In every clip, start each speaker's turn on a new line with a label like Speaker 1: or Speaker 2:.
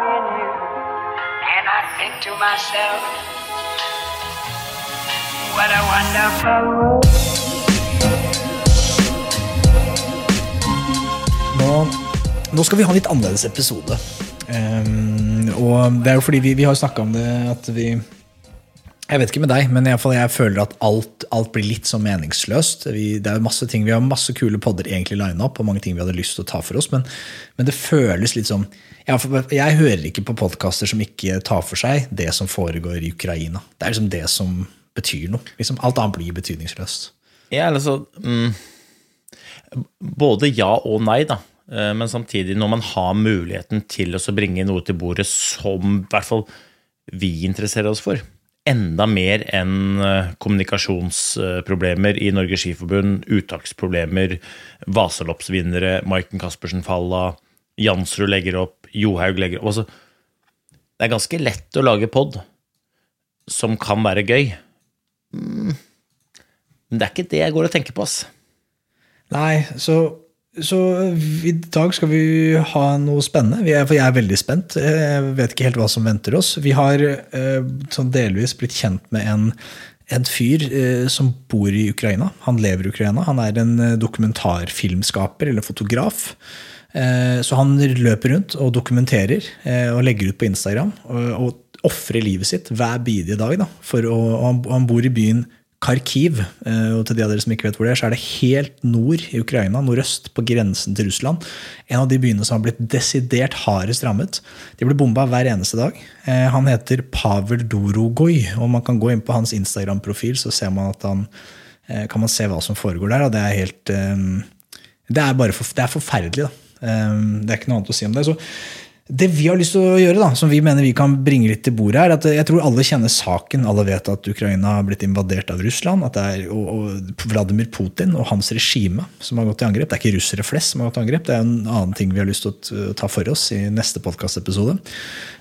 Speaker 1: and you, and I think to myself, what a wonderful world.
Speaker 2: Nå skal vi ha en litt annerledes episode. Um, og det er jo fordi vi, vi har snakka om det at vi Jeg vet ikke med deg, men jeg, jeg føler at alt, alt blir litt så meningsløst. Vi, det er masse ting, vi har masse kule podder egentlig line opp, og mange ting vi hadde lyst til å ta for oss, men, men det føles litt som jeg, jeg hører ikke på podkaster som ikke tar for seg det som foregår i Ukraina. Det er liksom det som betyr noe. Liksom, alt annet blir betydningsløst.
Speaker 3: Ja, altså mm, Både ja og nei, da. Eh, Men samtidig, når man har muligheten til å bringe noe til bordet som i hvert fall vi interesserer oss for, enda mer enn eh, kommunikasjonsproblemer i Norges Skiforbund, uttaksproblemer, Vaseloppsvinnere, Maiken Caspersen Falla, Jansrud legger opp, Johaug legger opp altså, Det er ganske lett å lage pod som kan være gøy. Mm. Men det er ikke det jeg går og tenker på, ass.
Speaker 2: Nei, så, så i dag skal vi ha noe spennende. Er, for jeg er veldig spent. Jeg vet ikke helt hva som venter oss. Vi har eh, sånn delvis blitt kjent med en, en fyr eh, som bor i Ukraina. Han lever i Ukraina. Han er en eh, dokumentarfilmskaper eller fotograf. Eh, Så han løper rundt og dokumenterer eh, og legger ut på Instagram. Og, ofrer livet sitt hver bidige dag. Da, for å, han bor i byen Kharkiv. eh, Og til de av dere som ikke vet hvor det er, så er det helt nord i Ukraina, nordøst på grensen til Russland. En av de byene som har blitt desidert hardest rammet. De blir bomba hver eneste dag. Eh, Han heter Pavel Dorogoj, og man kan gå inn på hans Instagram-profil, så man han, eh, kan man se hva som foregår der. Og det er helt Det er for, det er forferdelig, da. Det er ikke noe annet å si om det. Så det vi har lyst til å gjøre, da, som vi mener vi kan bringe litt til bordet, er at jeg tror alle kjenner saken. Alle vet at Ukraina har blitt invadert av Russland. at det er og, og Vladimir Putin og hans regime som har gått til angrep. Det er ikke russere flest som har gått til angrep. Det er en annen ting vi har lyst til å ta for oss i neste podkastepisode.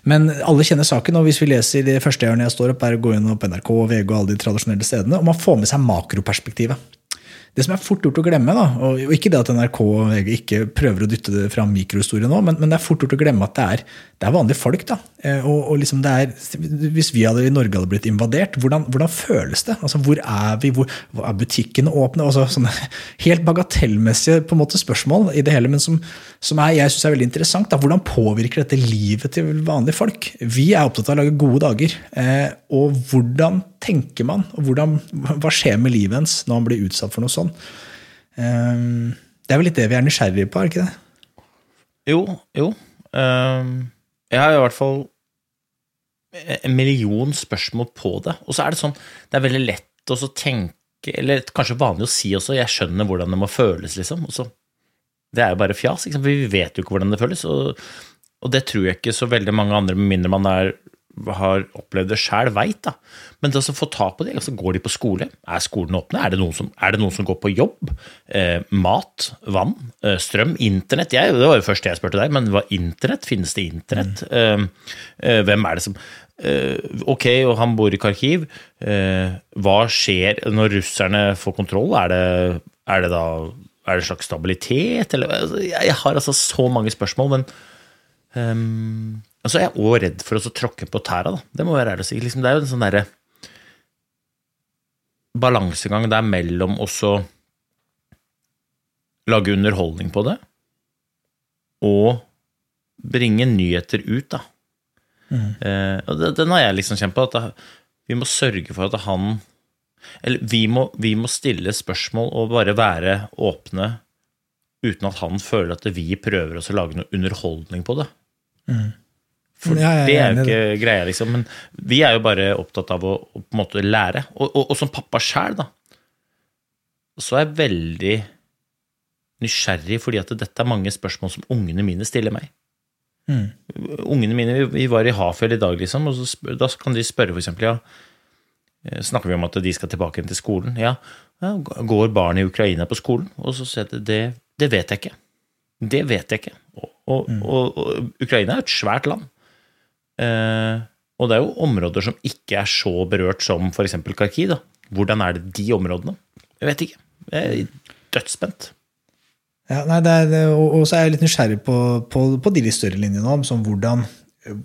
Speaker 2: Men alle kjenner saken, og hvis vi leser de første årene jeg står opp, er å gå inn på NRK, VG og alle de tradisjonelle stedene, og man får med seg makroperspektivet. Det som er fort gjort å glemme, da, og ikke det at NRK ikke prøver å dytte det fram mikrohistorie nå, men, men det er fort gjort å glemme at det er, det er vanlige folk. da. Eh, Og, og liksom er, Hvis vi hadde, i Norge hadde blitt invadert, hvordan, hvordan føles det? Altså, Hvor er vi? Hvor, er butikkene åpne? Altså, sånne helt bagatellmessige på en måte spørsmål i det hele, men som, som er, jeg synes er veldig interessant. Da. Hvordan påvirker dette livet til vanlige folk? Vi er opptatt av å lage gode dager. Eh, og hvordan tenker man? og hvordan, Hva skjer med livet ens når man blir utsatt for noe sånt? Eh, det er vel litt det vi er nysgjerrige på, er ikke det?
Speaker 3: Jo, jo. Ehm, jeg har i hvert fall en million spørsmål på det. Og så er det sånn, det er veldig lett å tenke, eller kanskje vanlig å si også, jeg skjønner hvordan det må føles, liksom. Og det er jo bare fjas, for vi vet jo ikke hvordan det føles. Og, og det tror jeg ikke så veldig mange andre, med mindre man er, har opplevd det sjøl, veit. Men det å få tak på det, altså går de på skole? Er skolen åpne? Er det noen som, er det noen som går på jobb? Eh, mat, vann, eh, strøm, internett? Jeg, det var jo først jeg spurte deg, men hva internett? Finnes det internett? Mm. eh, hvem er det som eh, Ok, og han bor i Kharkiv. Eh, hva skjer når russerne får kontroll? Er det, er det da er det en slags stabilitet, eller altså, jeg, jeg har altså så mange spørsmål, men um, Og så er jeg òg redd for å tråkke på tæra, da. Det må være ærlig å si. Liksom, det er jo en sånn derre balansegang der mellom også lage underholdning på det, og bringe nyheter ut, da. Eh, og det- den har jeg liksom kjent på, at det, vi må sørge for at han Eller vi må, vi må stille spørsmål og bare være åpne uten at han føler at vi prøver oss å lage noe underholdning på det. For
Speaker 2: Ja, ja, ja,
Speaker 3: det er jo ikke greia, liksom. Men vi er jo bare opptatt av å, å på en måte lære. Og, og, og som pappa sjæl, da, så er jeg veldig nysgjerrig fordi at dette er mange spørsmål som ungene mine stiller meg. Ungene mine, vi, var i Hafjell i dag, liksom, og så, spør- da kan de spørre for eksempel, ja, eh, snakker vi om at de skal tilbake til skolen? Ja, går barn i Ukraina på skolen? Og så sier jeg det, det vet jeg ikke. Det vet jeg ikke. Og, og, og, og Ukraina er et svært land. Eh, og det er jo områder som ikke er så berørt som f.eks. Karki. Da. Hvordan er det de områdene? Jeg vet ikke. Jeg er dødsspent.
Speaker 2: Ja, nei, er, og, så er jeg litt nysgjerrig på, på, på de litt større linjene om hvordan,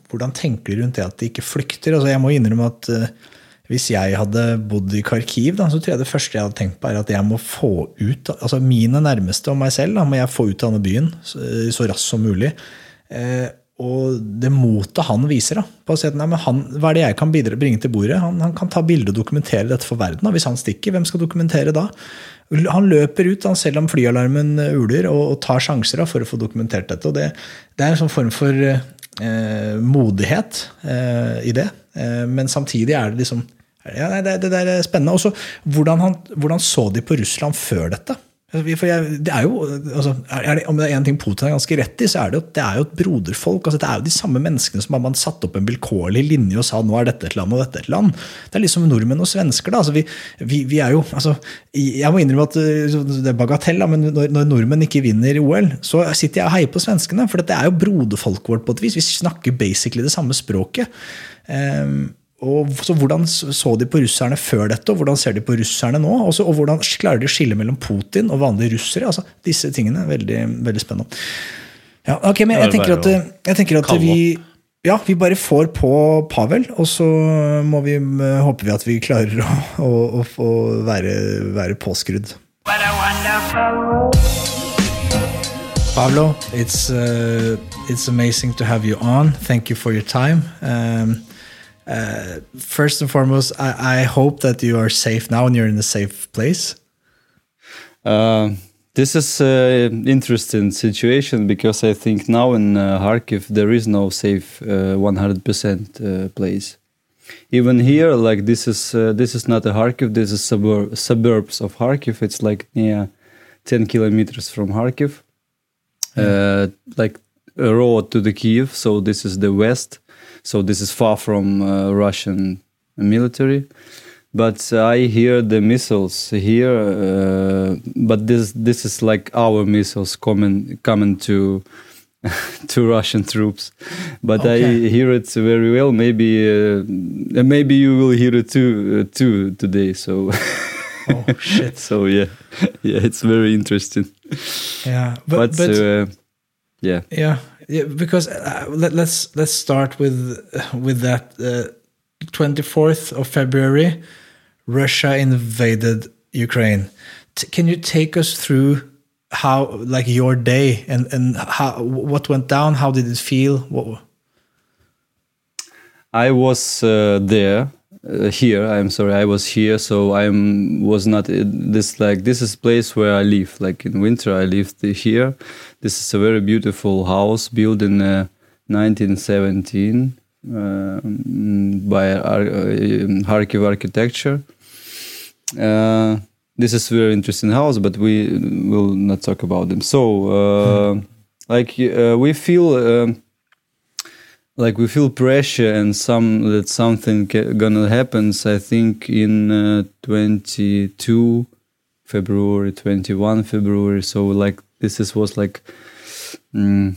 Speaker 2: hvordan tenker de rundt det at de ikke flykter. Altså, jeg må innrømme at uh, hvis jeg hadde bodd i Kharkiv, da, så tror jeg det første jeg hadde tenkt på, er at jeg må få ut altså mine nærmeste og meg selv da, må jeg få ut av denne byen så, så raskt som mulig. Eh, og det motet han viser, da, på å si at nei, han, hva er det jeg kan bidra, bringe til bordet? Han, han kan ta bilde og dokumentere dette for verden. Da. Hvis han stikker, hvem skal dokumentere da? Han løper ut han, selv om flyalarmen uler, og, og tar sjanser da, for å få dokumentert dette. og Det, det er en sånn form for eh, modighet eh, i det. Eh, men samtidig er det liksom ja, nei, det, det der er spennende. Også hvordan, han, hvordan så de på Russland før dette? For jeg, det er jo, altså, er det, Om det er én ting Putin er ganske rett i, så er det jo, det er jo et broderfolk. altså Det er jo de samme menneskene som har man satt opp en vilkårlig linje og sa nå er dette et land og dette et land. Det er liksom nordmenn og svensker. da, altså Vi, vi, vi er jo, altså, Jeg må innrømme at uh, det er bagatell, da, men når, når nordmenn ikke vinner OL, så sitter jeg og heier på svenskene. For det er jo broderfolket vårt på et vis. Vi snakker basically det samme språket. Um, og så Hvordan så de på russerne før dette, og hvordan ser de på russerne nå? Også, og hvordan klarer de å skille mellom Putin og vanlige russere? altså Disse tingene er veldig, veldig spennende. Ja, ok, men Jeg
Speaker 3: er
Speaker 2: tenker at, jeg tenker at vi ja, vi bare får på Pavel, og så må vi, håper vi at vi klarer å, å, å, å være, være påskrudd. Pablo, it's uh, it's amazing to have you on. Thank you for your time. Um, uh, first and foremost, I, I hope that you are safe now and you're in a safe place.
Speaker 4: Uh, this is an interesting situation because I think now in uh, Kharkiv there is no safe uh, 100% uh, place. Even here, like this is uh, this is not a Kharkiv. This is suburb, suburbs of Kharkiv. It's like near 10 kilometers from Kharkiv, uh, like a road to the Kiev. So this is the west. So this is far from uh, Russian military but I hear the missiles here. Uh, but this this is like our missiles coming coming to to Russian troops. But
Speaker 2: Okay.
Speaker 4: I hear it very well. Maybe uh, maybe you will hear it too uh, too today. So
Speaker 2: Oh shit!
Speaker 4: so yeah yeah it's very interesting.
Speaker 2: Yeah,
Speaker 4: But,
Speaker 2: but, but
Speaker 4: uh, yeah
Speaker 2: yeah, yeah, because uh, let, let's let's start with with that. Twenty fourth of February, Russia invaded Ukraine. T- can you take us through how like your day and and how what went down? How did it feel? What,
Speaker 4: I was uh, there uh, here. I'm sorry, I was here, so I'm was not this like this is place where I live. Like in winter, I lived here. This is a very beautiful house built in uh, 1917 um, by Ar- uh, Kharkiv architecture. Uh, this is very interesting house, but we will not talk about them. So, uh, like uh, we feel. Like we feel pressure and some that something gonna happen. I think in uh, 22 february 21 february so like this is was like mm,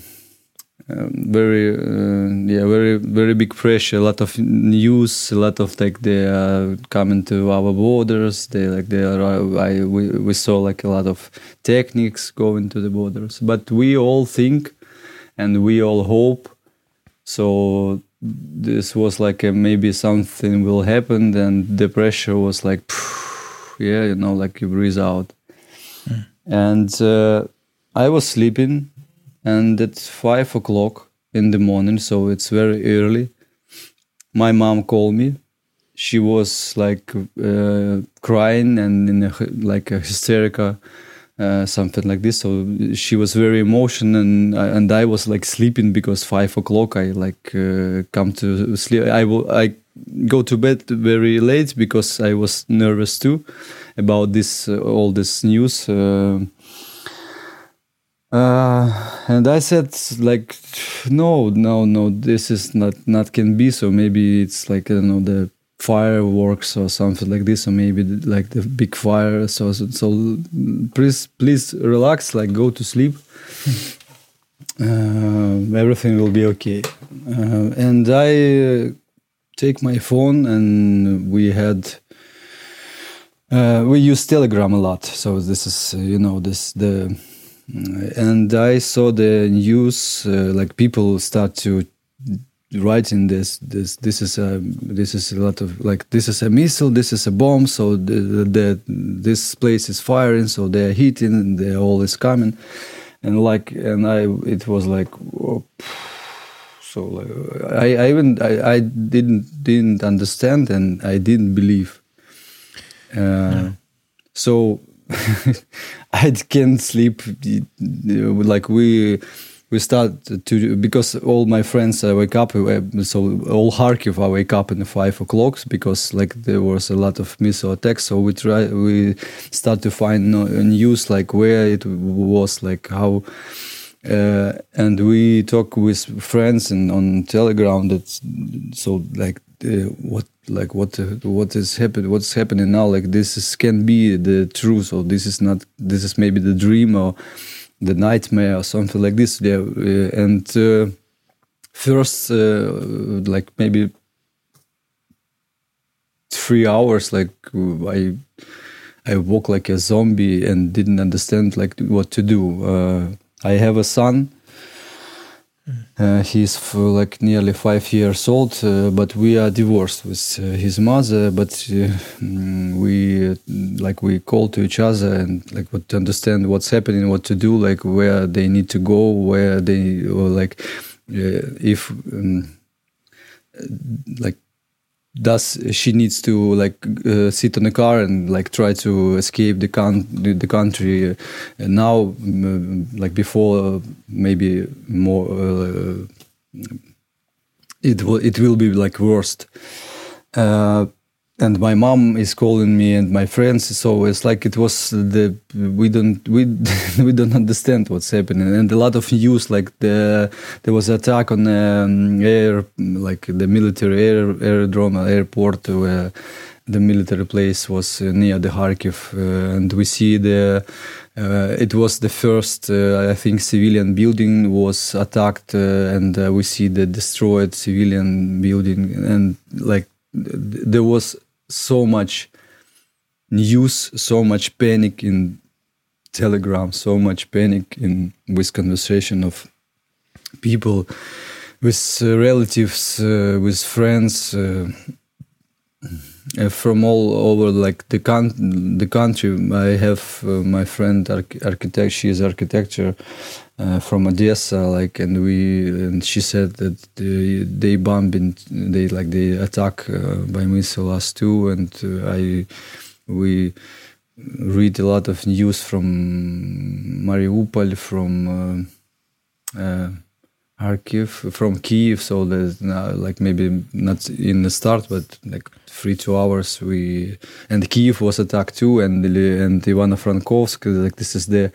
Speaker 4: um, very uh, yeah very very big pressure. A lot of news a lot of like they are coming to our borders. They like they are I, we, we saw like a lot of techniques going to the borders. But we all think and we all hope so this was like a, maybe something will happen and the pressure was like yeah you know like you breathe out. And uh, i was sleeping and it's five o'clock in the morning so it's very early. My mom called me. She was like uh, crying and in a, like a hysterical uh, something like this. So she was very emotional and and I was like sleeping because five o'clock I like uh, come to sleep. I will I go to bed very late because I was nervous too about this uh, all this news uh, uh, and I said like no no no this is not not can be. So maybe it's like I don't know the fireworks or something like this or maybe like the big fire. So so, so please please relax like go to sleep. Uh, everything will be okay. Uh, and I uh, take my phone and we had uh, we use telegram a lot. So this is you know this the and i saw the news uh, like people start to write in this this this is a this is a lot of like this is a missile this is a bomb so the, the this place is firing so they're hitting and they all is coming and like and i it was like oh, so like, I, I even I, I didn't didn't understand and I didn't believe. Uh, So I can't sleep. Like we we start to because all my friends I wake up uh, so all Kharkiv I wake up in five o'clock because like there was a lot of missile attacks. So we try we start to find news like where it was like how uh, and we talk with friends and on telegram that's so like uh, what like what uh, what is happening what's happening now? Like this is can be the truth or this is not this is maybe the dream or the nightmare or something like this. Yeah uh, and uh, first uh, like maybe three hours like i i walk like a zombie and didn't understand like what to do. I have a son uh, he's like nearly five years old, uh, but we are divorced with uh, his mother. But uh, mm, we uh, like we call to each other and like what to understand what's happening, what to do, like where they need to go, where they or like uh, if um, like does she needs to like uh, sit in a car and like try to escape the con- the, country. Uh, now like before maybe more uh, it will it will be like worst. Uh, and my mom is calling me and my friends so it's like it was the we don't we we don't understand what's happening. And a lot of news like the there was an attack on um, air like the military air aerodrome airport where the military place was uh, near the Kharkiv uh, and we see the uh, it was the first uh, I think civilian building was attacked uh, and uh, we see the destroyed civilian building and like th- there was so much news, so much panic in Telegram, so much panic in with conversation of people, with uh, relatives, uh, with friends uh, from all over, like the con- the country. I have uh, my friend arch- architect. She is architecture uh, from Odessa, like, and we and she said that they they bomb in, they like they attack uh, by missile last two, and uh, I we read a lot of news from Mariupol, from uh, uh, Kharkiv, from Kiev. So there's now like maybe not in the start, but like three two hours we and Kiev was attacked too, and and Ivano-Frankovsk. Like this is the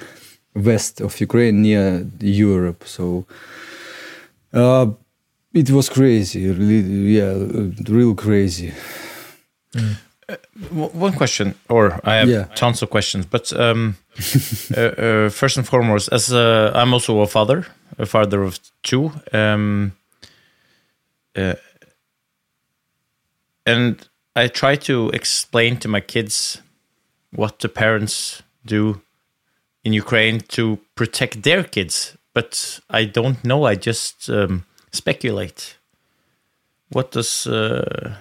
Speaker 4: west of Ukraine near Europe. So uh, it was crazy, really, yeah, uh, real crazy.
Speaker 3: W- One question, or I have
Speaker 4: Yeah.
Speaker 3: tons of questions, but um, uh, uh, first and foremost, as uh, I'm also a father, a father of two, um, uh, and I try to explain to my kids what the parents do in Ukraine to protect their kids, but I don't know. I just um, speculate. What does uh,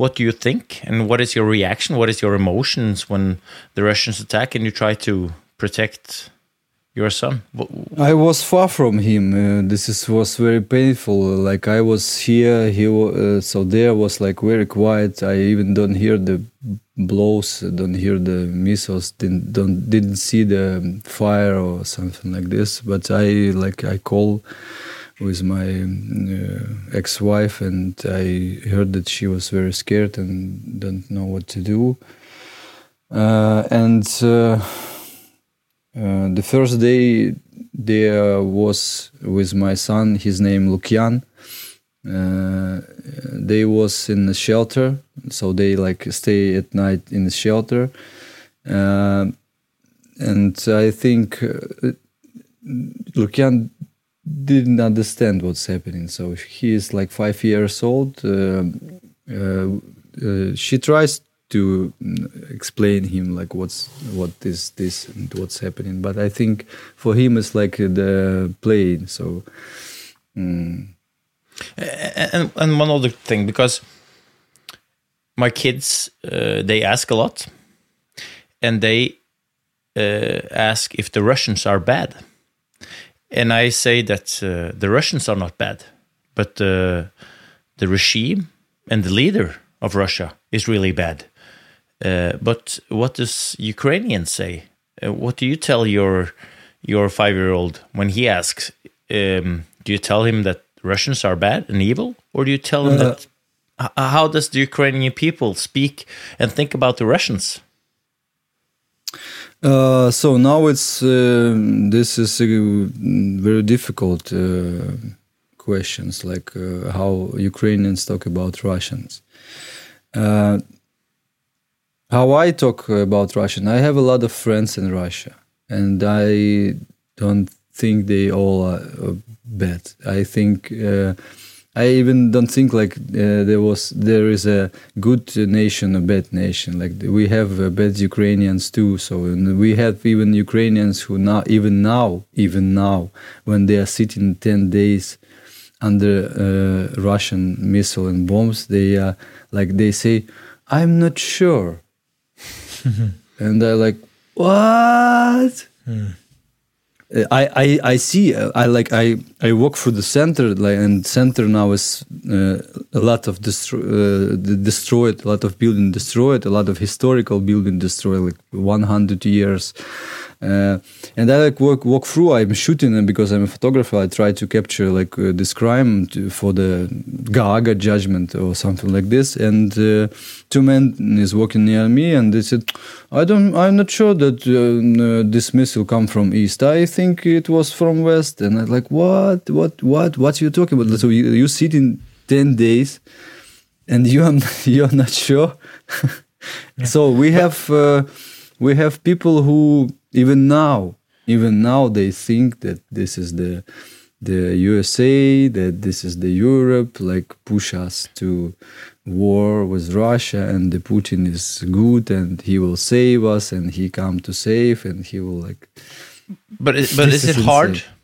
Speaker 3: what do you think and what is your reaction what is your emotions when the russians attack and you try to protect your son
Speaker 4: I was far from him. Uh, this is, was very painful. Like I was here, he uh, so there was like very quiet. I even don't hear the blows, don't hear the missiles, didn't don't didn't see the fire or something like this. But I like I call with my uh, ex-wife, and I heard that she was very scared and don't know what to do. Uh, and. Uh, the first day there was with my son, his name Lukian. Uh, they was in the shelter, so they like stay at night in the shelter. Uh, and I think uh, Lukian didn't understand what's happening. So he is like five years old. Uh, she tries to mm, explain him like what's what is this and what's happening. But i think for him it's like the play so mm,
Speaker 3: and, and one other thing because my kids uh, they ask a lot and they uh, ask if the russians are bad. And i say that uh, the russians are not bad but uh, the regime and the leader of russia is really bad uh, but what does Ukrainians say? Uh, what do you tell your your five year old when he asks? Um, do you tell him that Russians are bad and evil, or do you tell him that? How does the Ukrainian people speak and think about the Russians?
Speaker 4: uh, so now it's uh, this is uh, very difficult uh, questions like uh, how ukrainians talk about russians uh, how I talk about Russian, I have a lot of friends in Russia, and I don't think they all are bad. I think uh, I even don't think like uh, there was there is a good nation, a bad nation. Like we have uh, bad Ukrainians too. So we have even Ukrainians who now even now even now when they are sitting ten days under uh, Russian missile and bombs, they are like they say, "I'm not sure." and they're like, "What?" Uh, I, I I see. uh, I like I I walk through the center, like and center now is uh, a lot of destro- uh, destroyed, a lot of building destroyed, a lot of historical building destroyed, like 100 years. Uh, and I like walk walk through. I'm shooting, and because I'm a photographer, I try to capture like uh, this crime to, for the Gaga judgment or something like this. And uh, two men is walking near me, and they said, "I don't. I'm not sure that uh, this missile come from east. I think it was from west." And I'm like, "What? What? What? What are you talking about?" So you, you sit in ten days, and you are you're not sure. So we have uh, we have people who even now even now they think that this is the the USA that this is the Europe like push us to war with Russia and the Putin is good and he will save us and he come to save and he will like
Speaker 3: But is, but is it hard?
Speaker 4: insane.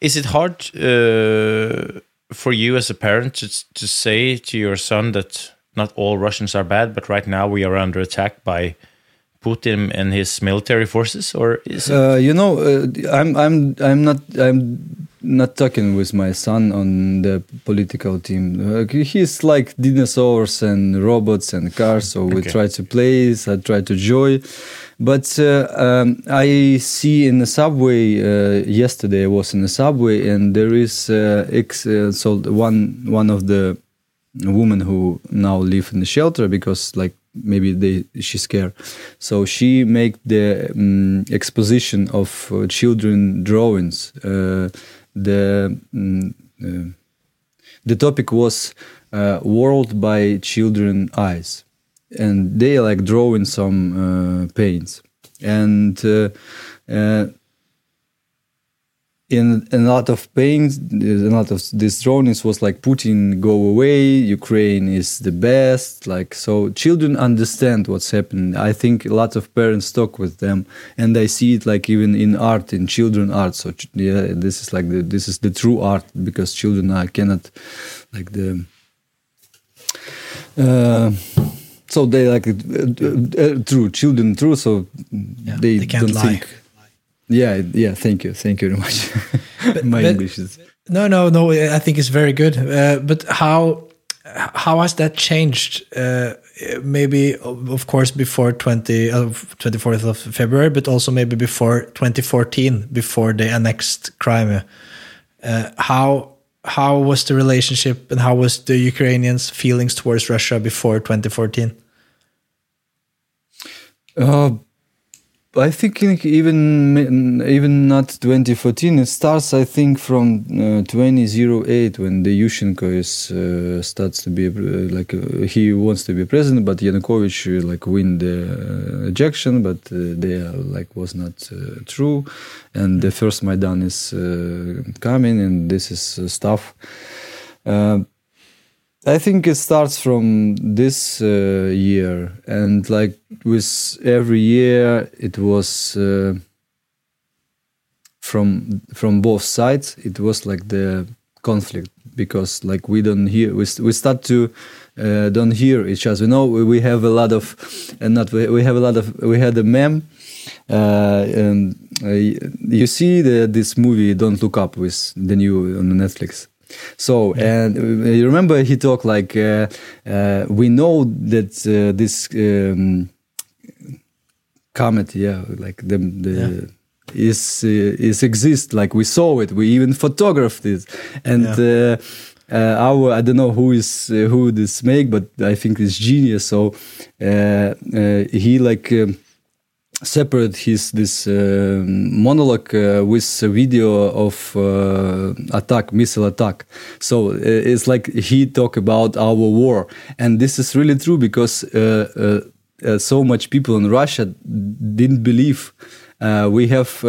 Speaker 3: Is it hard uh, for you as a parent to to say to your son that not all Russians are bad, but right now we are under attack by Putin and his military forces, or is it?
Speaker 4: Uh, you know, uh, I'm I'm I'm not I'm not talking with my son on the political team. Uh, he's like dinosaurs and robots and cars, so we
Speaker 3: Okay.
Speaker 4: try to play. I try to enjoy. But uh, um, I see in the subway. Uh, yesterday, I was in the subway, and there is uh, ex. Uh, so one one of the women who now live in the shelter because like maybe they she's scared. So she make the um, exposition of uh, children drawings. Uh, the mm, uh, the topic was uh, world by children eyes. And they like drawing some uh, paints. And in a lot of pains, a lot of these drawings was like Putin go away, Ukraine is the best. Like so, children understand what's happening. I think a lot of parents talk with them, and I see it like even in art, in children art. So yeah, this is like the this is the true art because children are cannot like the. Uh, so they like uh, uh, true children true so they,
Speaker 2: they can't
Speaker 4: don't
Speaker 2: lie.
Speaker 4: think yeah yeah thank you thank you very much my
Speaker 2: but-
Speaker 4: english is
Speaker 2: No, no, no. I think it's very good. Uh, but how how has that changed? Uh, maybe, of course, before twenty twenty fourth of February, but also maybe before twenty fourteen, before they annexed Crimea. Uh, how how was the relationship, and how was the Ukrainians' feelings towards Russia before twenty fourteen?
Speaker 4: Uh, I think even even not 2014. It starts, I think, from uh, 2008 when the Yushchenko is uh, starts to be uh, like uh, he wants to be president, but Yanukovych uh, like win the uh, ejection, but they like was not true, and the first Maidan is coming, and this is stuff. Uh, I think it starts from this uh, year, and like with every year, it was uh, from from both sides. It was like the conflict because like we don't hear we, we start to uh, don't hear each other. You know, we, have a lot of, and not we, we have a lot of. We had a meme. Uh, and uh, you see the, this movie "Don't Look Up" with the new on Netflix. So and uh, you remember he talked like uh, uh, we know that this um, comet, yeah, like the the is uh, is exist. Like we saw it, we even photographed it, and. Uh, uh, our I don't know who is who this make, but I think it's genius. So he like um, separate his this uh, monologue uh, with a video of uh, attack missile attack. So uh, it's like he talk about our war. And this is really true because uh, uh, so much people in russia didn't believe we have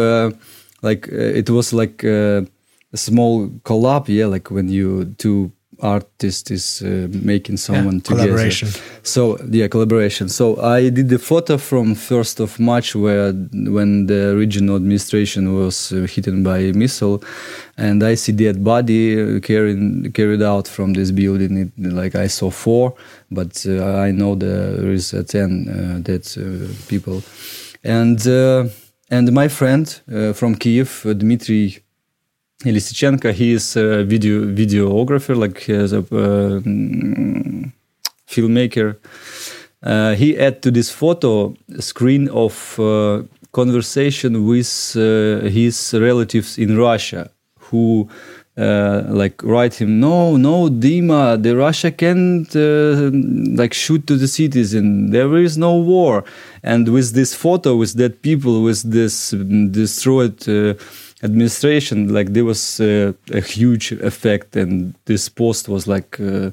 Speaker 4: like it was like a small collab yeah like when you two artist is uh, making someone together.
Speaker 2: collaboration.
Speaker 4: so yeah collaboration. So i did the photo from 1st of march where when the regional administration was uh, hit by missile. And i see dead body uh, carried carried out from this building. It, like i saw four but uh, i know there is a 10 uh, dead uh, people. And uh, and my friend uh, from kiev uh, dmitry Elisichenko, he is a video videographer, like is a uh, mm, filmmaker. Uh, he add to this photo a screen of uh, conversation with uh, his relatives in Russia, who uh, like write him, no, no, Dima, the Russia can't uh, like shoot to the citizen. There is no war. And with this photo, with that people, with this mm, destroyed. Administration like there was uh, a huge effect and this post was like uh,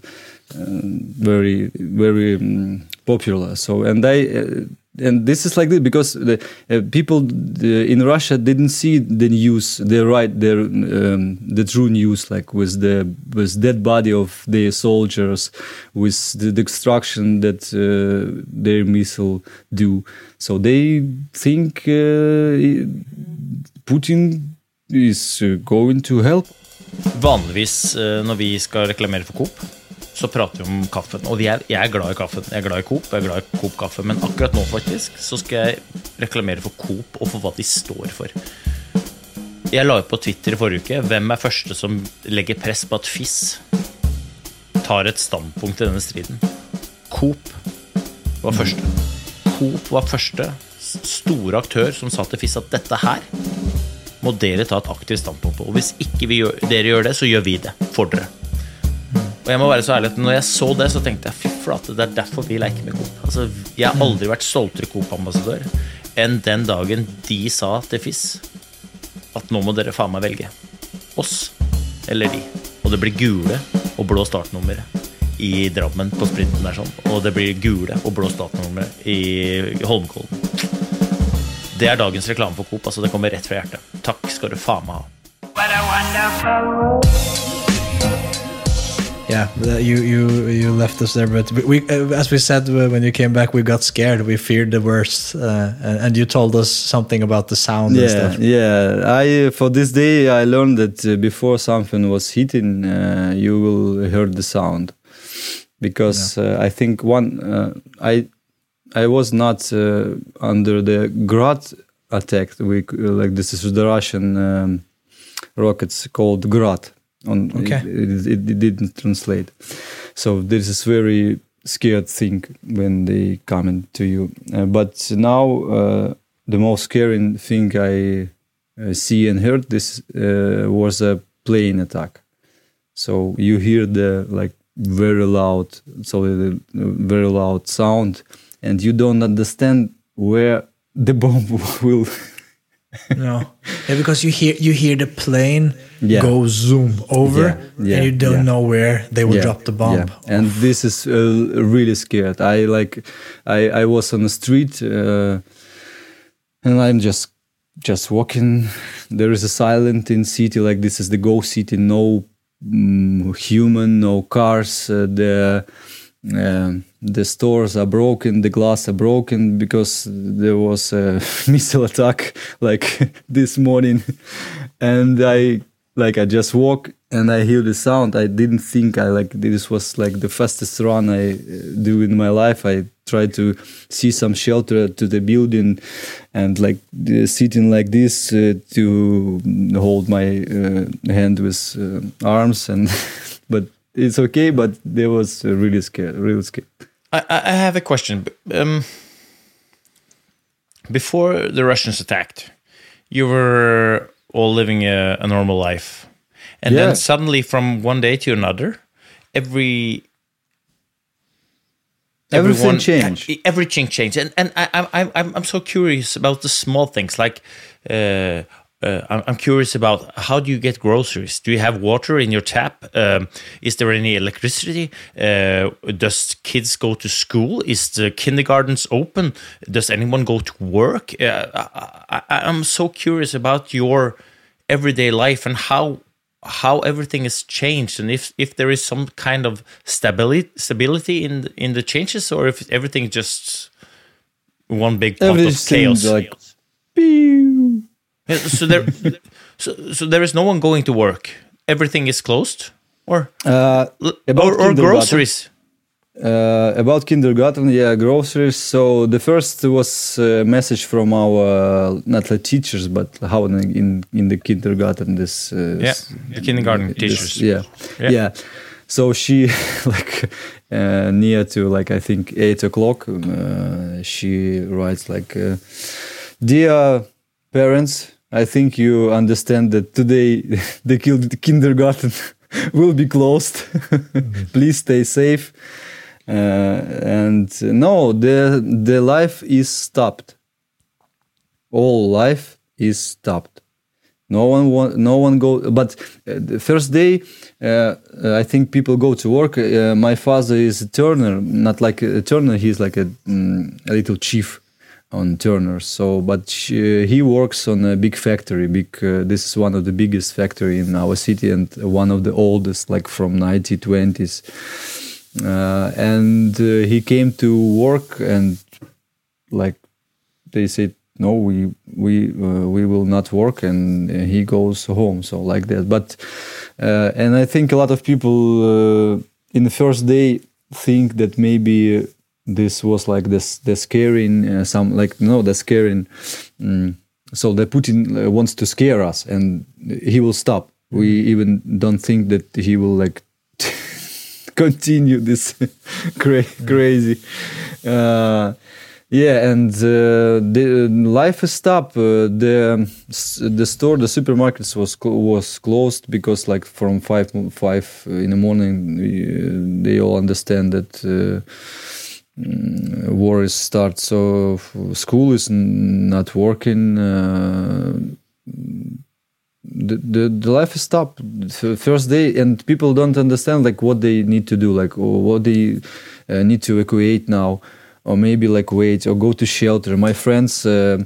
Speaker 4: uh, very very um, popular. So and i uh, and this is like this because the uh, people in russia didn't see the news the right their um, the true news like with the with dead body of their soldiers with the destruction that uh, their missile do. So they think putin is going to help
Speaker 3: Vanligvis eh, når vi skal reklamere for Coop, så prater vi om kaffen. Og jeg er glad i kaffen. Jeg er glad i Coop, jeg er glad i Coop-kaffe. Men akkurat nå faktisk så skal jeg reklamere for Coop og for hva de står for. Jeg la ut på Twitter i forrige uke hvem er første som legger press på at FIS tar et standpunkt i denne striden. Coop var første. Coop var første store aktør som sa til FIS at dette her må dere ta et aktivt standpunkt på. Og hvis ikke gjør, dere gjør det, så gjør vi det for dere. Og jeg må være så ærlig at når jeg så det, så tenkte jeg fy flate, det er derfor vi leker med Coop. Altså, jeg har aldri vært stoltere Coop-ambassadør enn den dagen de sa til FIS at nå må dere faen meg velge. Oss eller de. Og det blir gule og blå startnummer i Drammen på sprinten der sånn, og det blir gule og blå startnummer i Holmenkollen. Det er dagens reklame for Coop. altså Det kommer rett fra hjertet. Takk skal du faen meg ha.
Speaker 2: Yeah, you you you left us there, but we, uh, as we said uh, when you came back, we got scared. We feared the worst, uh, and, you told us something about the sound and
Speaker 4: yeah,
Speaker 2: stuff.
Speaker 4: yeah. I for this day I learned that uh, before something was hitting, uh, you will hear the sound, because uh, I think one uh, I I was not uh, under the Grad attack. We like this is the Russian um, rockets called Grad. On
Speaker 2: Okay.
Speaker 4: it, it, it didn't translate, so this is very scared thing when they come to you. Uh, but now uh, the most scary thing I uh, see and heard this uh, was a plane attack. So you hear the like very loud, so the very loud sound, and you don't understand where the bomb will.
Speaker 2: No, yeah, because you hear you hear the plane
Speaker 4: Yeah.
Speaker 2: go zoom over,
Speaker 4: Yeah,
Speaker 2: and you don't know where they will drop the bomb.
Speaker 4: And this is uh, really scared. I like, I I was on the street, uh, and I'm just just walking. There is a silent in city like this is the ghost city. No mm, human, no cars. Uh, the um the stores are broken. The glass are broken because there was a missile attack like this morning, and I like I just walk and I hear the sound. I didn't think I like this was like the fastest run I uh, do in my life. I tried to see some shelter to the building and like uh, sitting like this uh, to hold my uh, hand with uh, arms and but it's okay. But there was really scared, really scared.
Speaker 3: I, I I have a question. Um, before the Russians attacked, you were all living a, a normal life, and
Speaker 4: Yeah.
Speaker 3: then suddenly, from one day to another, every
Speaker 4: Everything changed.
Speaker 3: Everything changed, and and I, I I'm I'm I'm so curious about the small things. Like, uh, uh, I'm I'm curious about how do you get groceries? Do you have water in your tap? Um, is there any electricity? Uh, does kids go to school? Is the kindergartens open? Does anyone go to work? Uh, I, I, I'm so curious about your everyday life and how how everything has changed and if if there is some kind of stability stability in the, in the changes or if everything just one big pot of chaos
Speaker 4: like.
Speaker 3: Yeah, so there so, so there is no one going to work everything is closed or
Speaker 4: Uh, about
Speaker 3: or, or groceries
Speaker 4: Uh, about kindergarten, yeah, groceries. So the first was a message from our uh, not like teachers, but how in in, in the kindergarten this uh,
Speaker 3: Yeah, the kindergarten
Speaker 4: this-
Speaker 3: teachers.
Speaker 4: yeah.
Speaker 3: Yeah.
Speaker 4: yeah, So she like uh, near to like I think eight o'clock. Uh, she writes like, uh, "Dear parents, I think you understand that today the kin- kindergarten will be closed. Please stay safe." Uh, and uh, no, the the life is stopped. All life is stopped. No one want, no one go. But uh, the first day, uh, I think people go to work. Uh, my father is a turner, not like a turner. He's like a, mm, a little chief on Turner. So, but she, he works on a big factory. Big. Uh, this is one of the biggest factory in our city and one of the oldest, like from 1920s. Uh, and uh, he came to work and like they said no we we uh, we will not work and uh, he goes home so like that but uh, and i think a lot of people uh, in the first day think that maybe uh, this was like this the scaring uh, some like no the scaring mm, so the putin uh, wants to scare us and he will stop. We even don't think that he will like continue this cra- crazy. Uh, yeah and uh, the life is stopped. Uh, the the store the supermarkets was cl- was closed because like from 5 5 in the morning uh, they all understand that war is start so school is not working uh, the, the, the life is stopped first day and people don't understand like what they need to do like what they uh, need to evacuate now or maybe like wait or go to shelter. My friends uh,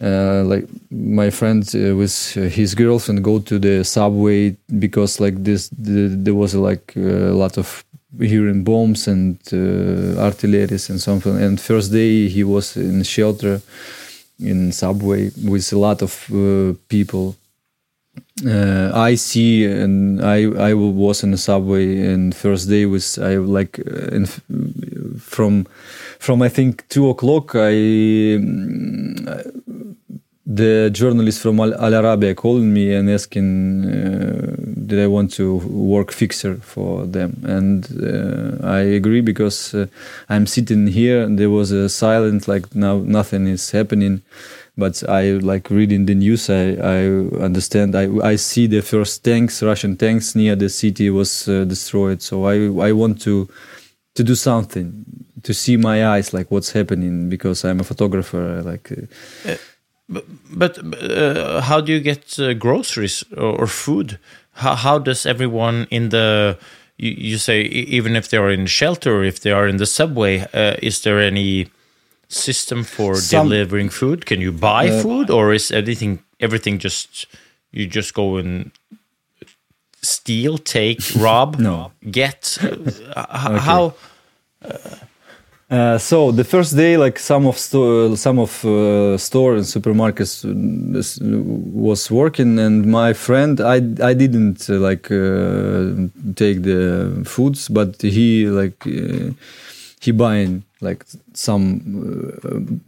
Speaker 4: uh, like my friend uh, with his girlfriend go to the subway because like this the, there was like a lot of hearing bombs and uh, artilleries and something and first day he was in shelter in subway with a lot of uh, people uh, I see, and I I was in the subway, and first day was I like uh, from from I think two o'clock. I the journalist from Al, Arabiya calling me and asking uh, did I want to work fixer for them, and uh, I agree because uh, I'm sitting here and there was a silence like now nothing is happening but I like reading the news. I, I understand. I, I see the first tanks, Russian tanks near the city was uh, destroyed. So I I want to to do something to see my eyes like what's happening because I'm a photographer. Like uh,
Speaker 3: But, but uh, how do you get uh, groceries or, or food? How, how does everyone in the you, you say even if they are in shelter or if they are in the subway, uh, is there any system for
Speaker 4: Some-
Speaker 3: delivering food? Can you buy
Speaker 4: Uh,
Speaker 3: food or is anything everything just you just go and steal, take, rob,
Speaker 4: No.
Speaker 3: get? Uh, h- How?
Speaker 4: Uh, so the first day, like some of sto- some of uh, store and supermarkets uh, was working, and my friend, I I didn't uh, like uh, take the foods, but he like he buying like some.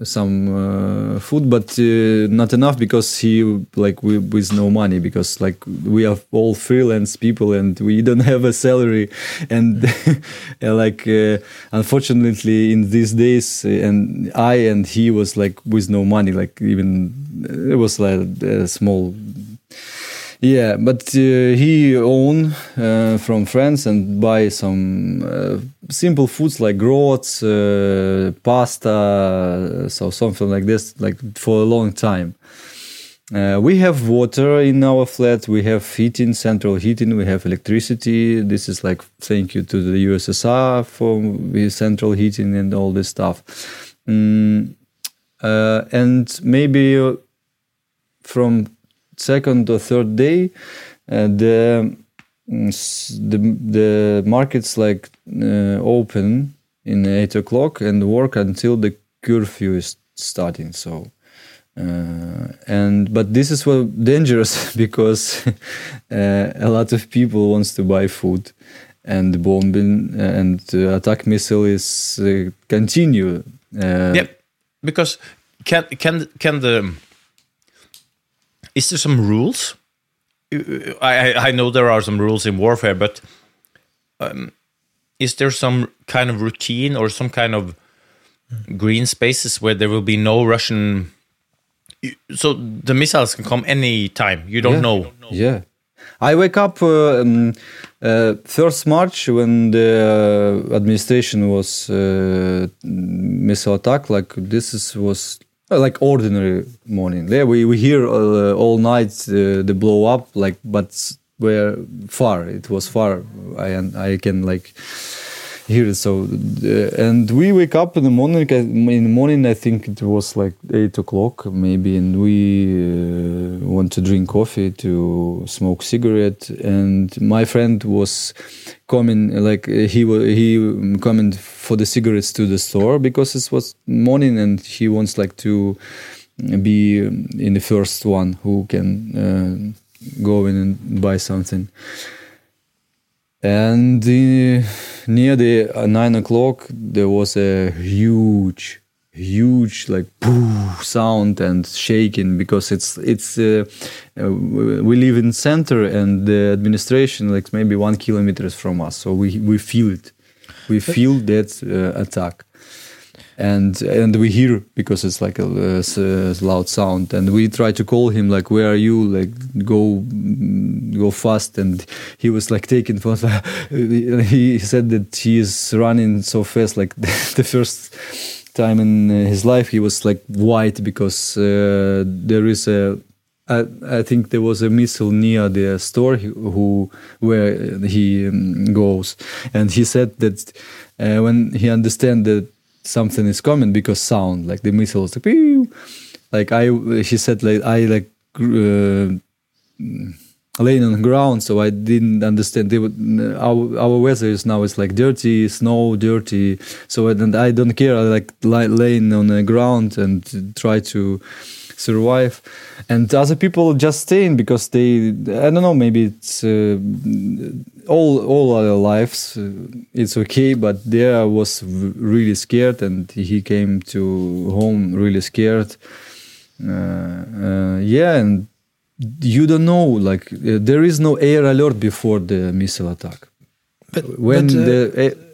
Speaker 4: Uh, some uh, food but uh, not enough because he like we with no money because like we are all freelance people and we don't have a salary. And uh, like uh, unfortunately in these days uh, and i and he was like with no money like even it was like a small yeah, but uh, he own uh, from France and buy some uh, simple foods like groats, uh, pasta, so something like this, like for a long time. Uh, we have water in our flat. We have heating, central heating. We have electricity. This is like thank you to the USSR for the central heating and all this stuff. Mm, uh, and maybe uh, from second or third day, uh, the the the markets like uh, open in eight o'clock and work until the curfew is starting. So. Uh, and but this is well dangerous because uh, a lot of people wants to buy food and bombing and uh, attack missile is uh, continue uh,
Speaker 3: Yep. Because can can can the is there some rules? I I I know there are some rules in warfare, but um, is there some kind of routine or some kind of green spaces where there will be no Russian? So the missiles can come any time. You don't
Speaker 4: Yeah.
Speaker 3: know.
Speaker 4: Yeah. I wake up uh, um, uh, first March when the uh, administration was uh, missile attack. Like this is was like ordinary morning. Yeah, we we hear uh, all night uh, the blow up. Like, but where far? It was far. I I can like hear it. So uh, and we wake up in the morning. In the morning, I think it was like eight o'clock maybe, and we uh, want to drink coffee, to smoke cigarette. And my friend was coming, like uh, he wa- he um, coming for the cigarettes to the store because it was morning, and he wants like to be um, in the first one who can uh, go in and buy something. And uh, near the uh, nine o'clock, there was a huge, huge like pooh sound and shaking because it's it's uh, uh, we live in center and the administration like maybe one kilometers from us, so we we feel it, we feel that uh, attack and and we hear because it's like a, uh, loud sound and we try to call him like where are you? Like go go fast. And he was like taken for he said that he is running so fast like the first time in his life he was like white because uh, there is a I, I think there was a missile near the store who where he um, goes, and he said that uh, when he understand that something is coming because sound like the missile was like, "Pew!" like I she said like I like. Uh, laying on the ground, so I didn't understand. They would, our our weather is now it's like dirty, snow, dirty. So and I don't care. I like li- laying on the ground and try to survive. And other people just staying because they I don't know maybe it's uh, all all our lives uh, it's okay, but there I was v- really scared, and he came to home really scared. Uh, uh, yeah, and you don't know like uh, there is no air alert before the missile attack
Speaker 2: But
Speaker 4: when
Speaker 2: but, uh,
Speaker 4: the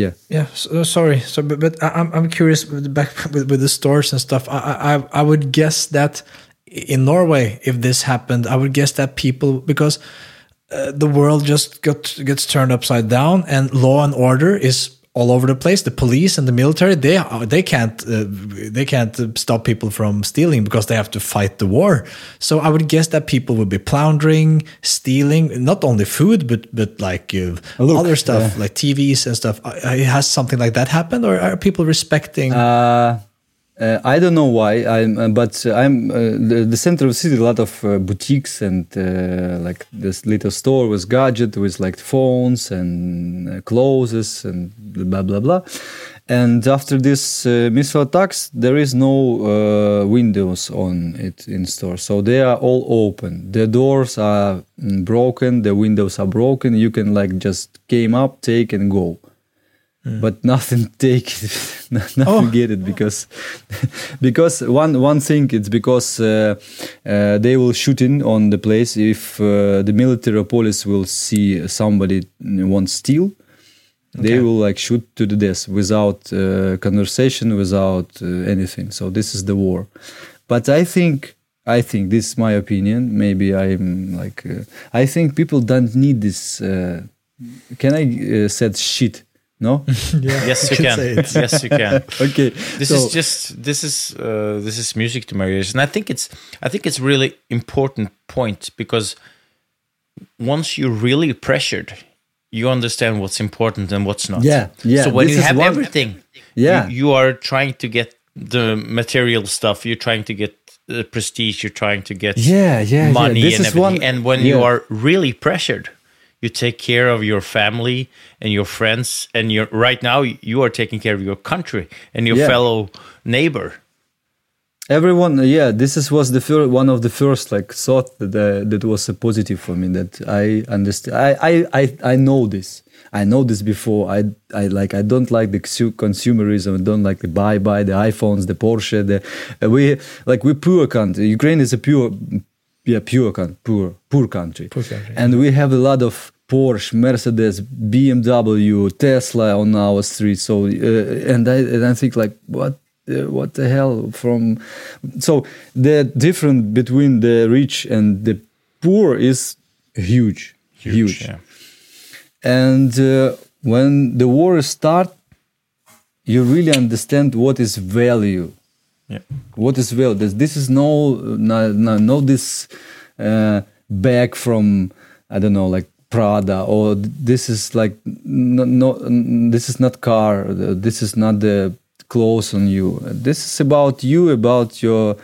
Speaker 4: yeah
Speaker 2: Yeah, so, sorry. So, but, but I'm I'm curious with, back with, with the stores and stuff. I, I I would guess that in Norway, if this happened, I would guess that people because uh, the world just got gets turned upside down, and law and order is all over the place. The police and the military they they can't uh, they can't uh, stop people from stealing because they have to fight the war. So I would guess that people would be plundering, stealing not only food but but like uh,
Speaker 4: Look,
Speaker 2: other stuff
Speaker 4: yeah.
Speaker 2: like TVs and stuff. Uh, Has something like that happened, or are people respecting?
Speaker 4: uh, uh, I don't know why I'm uh, but I'm uh, the, the center of the city a lot of uh, boutiques and uh, like this little store with gadget with like phones and uh, clothes and blah blah blah. And after this uh, missile attacks there is no uh, windows on it in store. So they are all open. The doors are mm, broken. The windows are broken. You can like just came up take and go but nothing take it nothing
Speaker 2: Oh.
Speaker 4: get it because because one one thing it's because uh, uh, they will shoot in on the place if uh, the military or police will see somebody wants steal. They will like shoot to the death without uh, conversation without uh, anything. So this is the war. But i think i think this is my opinion. Maybe i'm like uh, i think people don't need this uh, can i uh, said shit no
Speaker 3: Yes, you
Speaker 2: can
Speaker 3: can.
Speaker 2: say it.
Speaker 3: yes, you can.
Speaker 4: okay
Speaker 3: This
Speaker 4: so-
Speaker 3: is just this is uh, this is music to my ears, and I think it's I think it's really important point because once you're really pressured, you understand what's important and what's not.
Speaker 4: Yeah, yeah,
Speaker 3: So when
Speaker 4: this
Speaker 3: you have
Speaker 4: one-
Speaker 3: everything,
Speaker 4: Yeah.
Speaker 3: you, you are trying to get the material stuff. You're trying to get the prestige. You're trying to get
Speaker 4: Yeah, yeah, yeah.
Speaker 3: money
Speaker 4: This
Speaker 3: and
Speaker 4: is
Speaker 3: everything.
Speaker 4: one-
Speaker 3: and when you are really pressured, you take care of your family and your friends, and you're right now you are taking care of your country and your
Speaker 4: Yeah.
Speaker 3: fellow neighbor.
Speaker 4: everyone yeah this is was the fir- one of the first like thought that uh, that was a positive for me that i understand I, I i i know this i know this before i i like i don't like the consu- consumerism i don't like the buy buy the iphones the porsche the uh, we like we poor country ukraine is a pure yeah pure coun- poor poor country
Speaker 2: Poor country,
Speaker 4: and we have a lot of Porsche, Mercedes, BMW, Tesla on our street. So, uh, and I and I think like, what, uh, what the hell? From so the difference between the rich and the poor is huge, huge.
Speaker 3: yeah.
Speaker 4: And uh, when the war start, you really understand what is value
Speaker 3: Yeah.
Speaker 4: what is well this this is no no no, no this uh, bag from i don't know like prada or this is like no, no this is not car. This is not the clothes on you. This is about you about your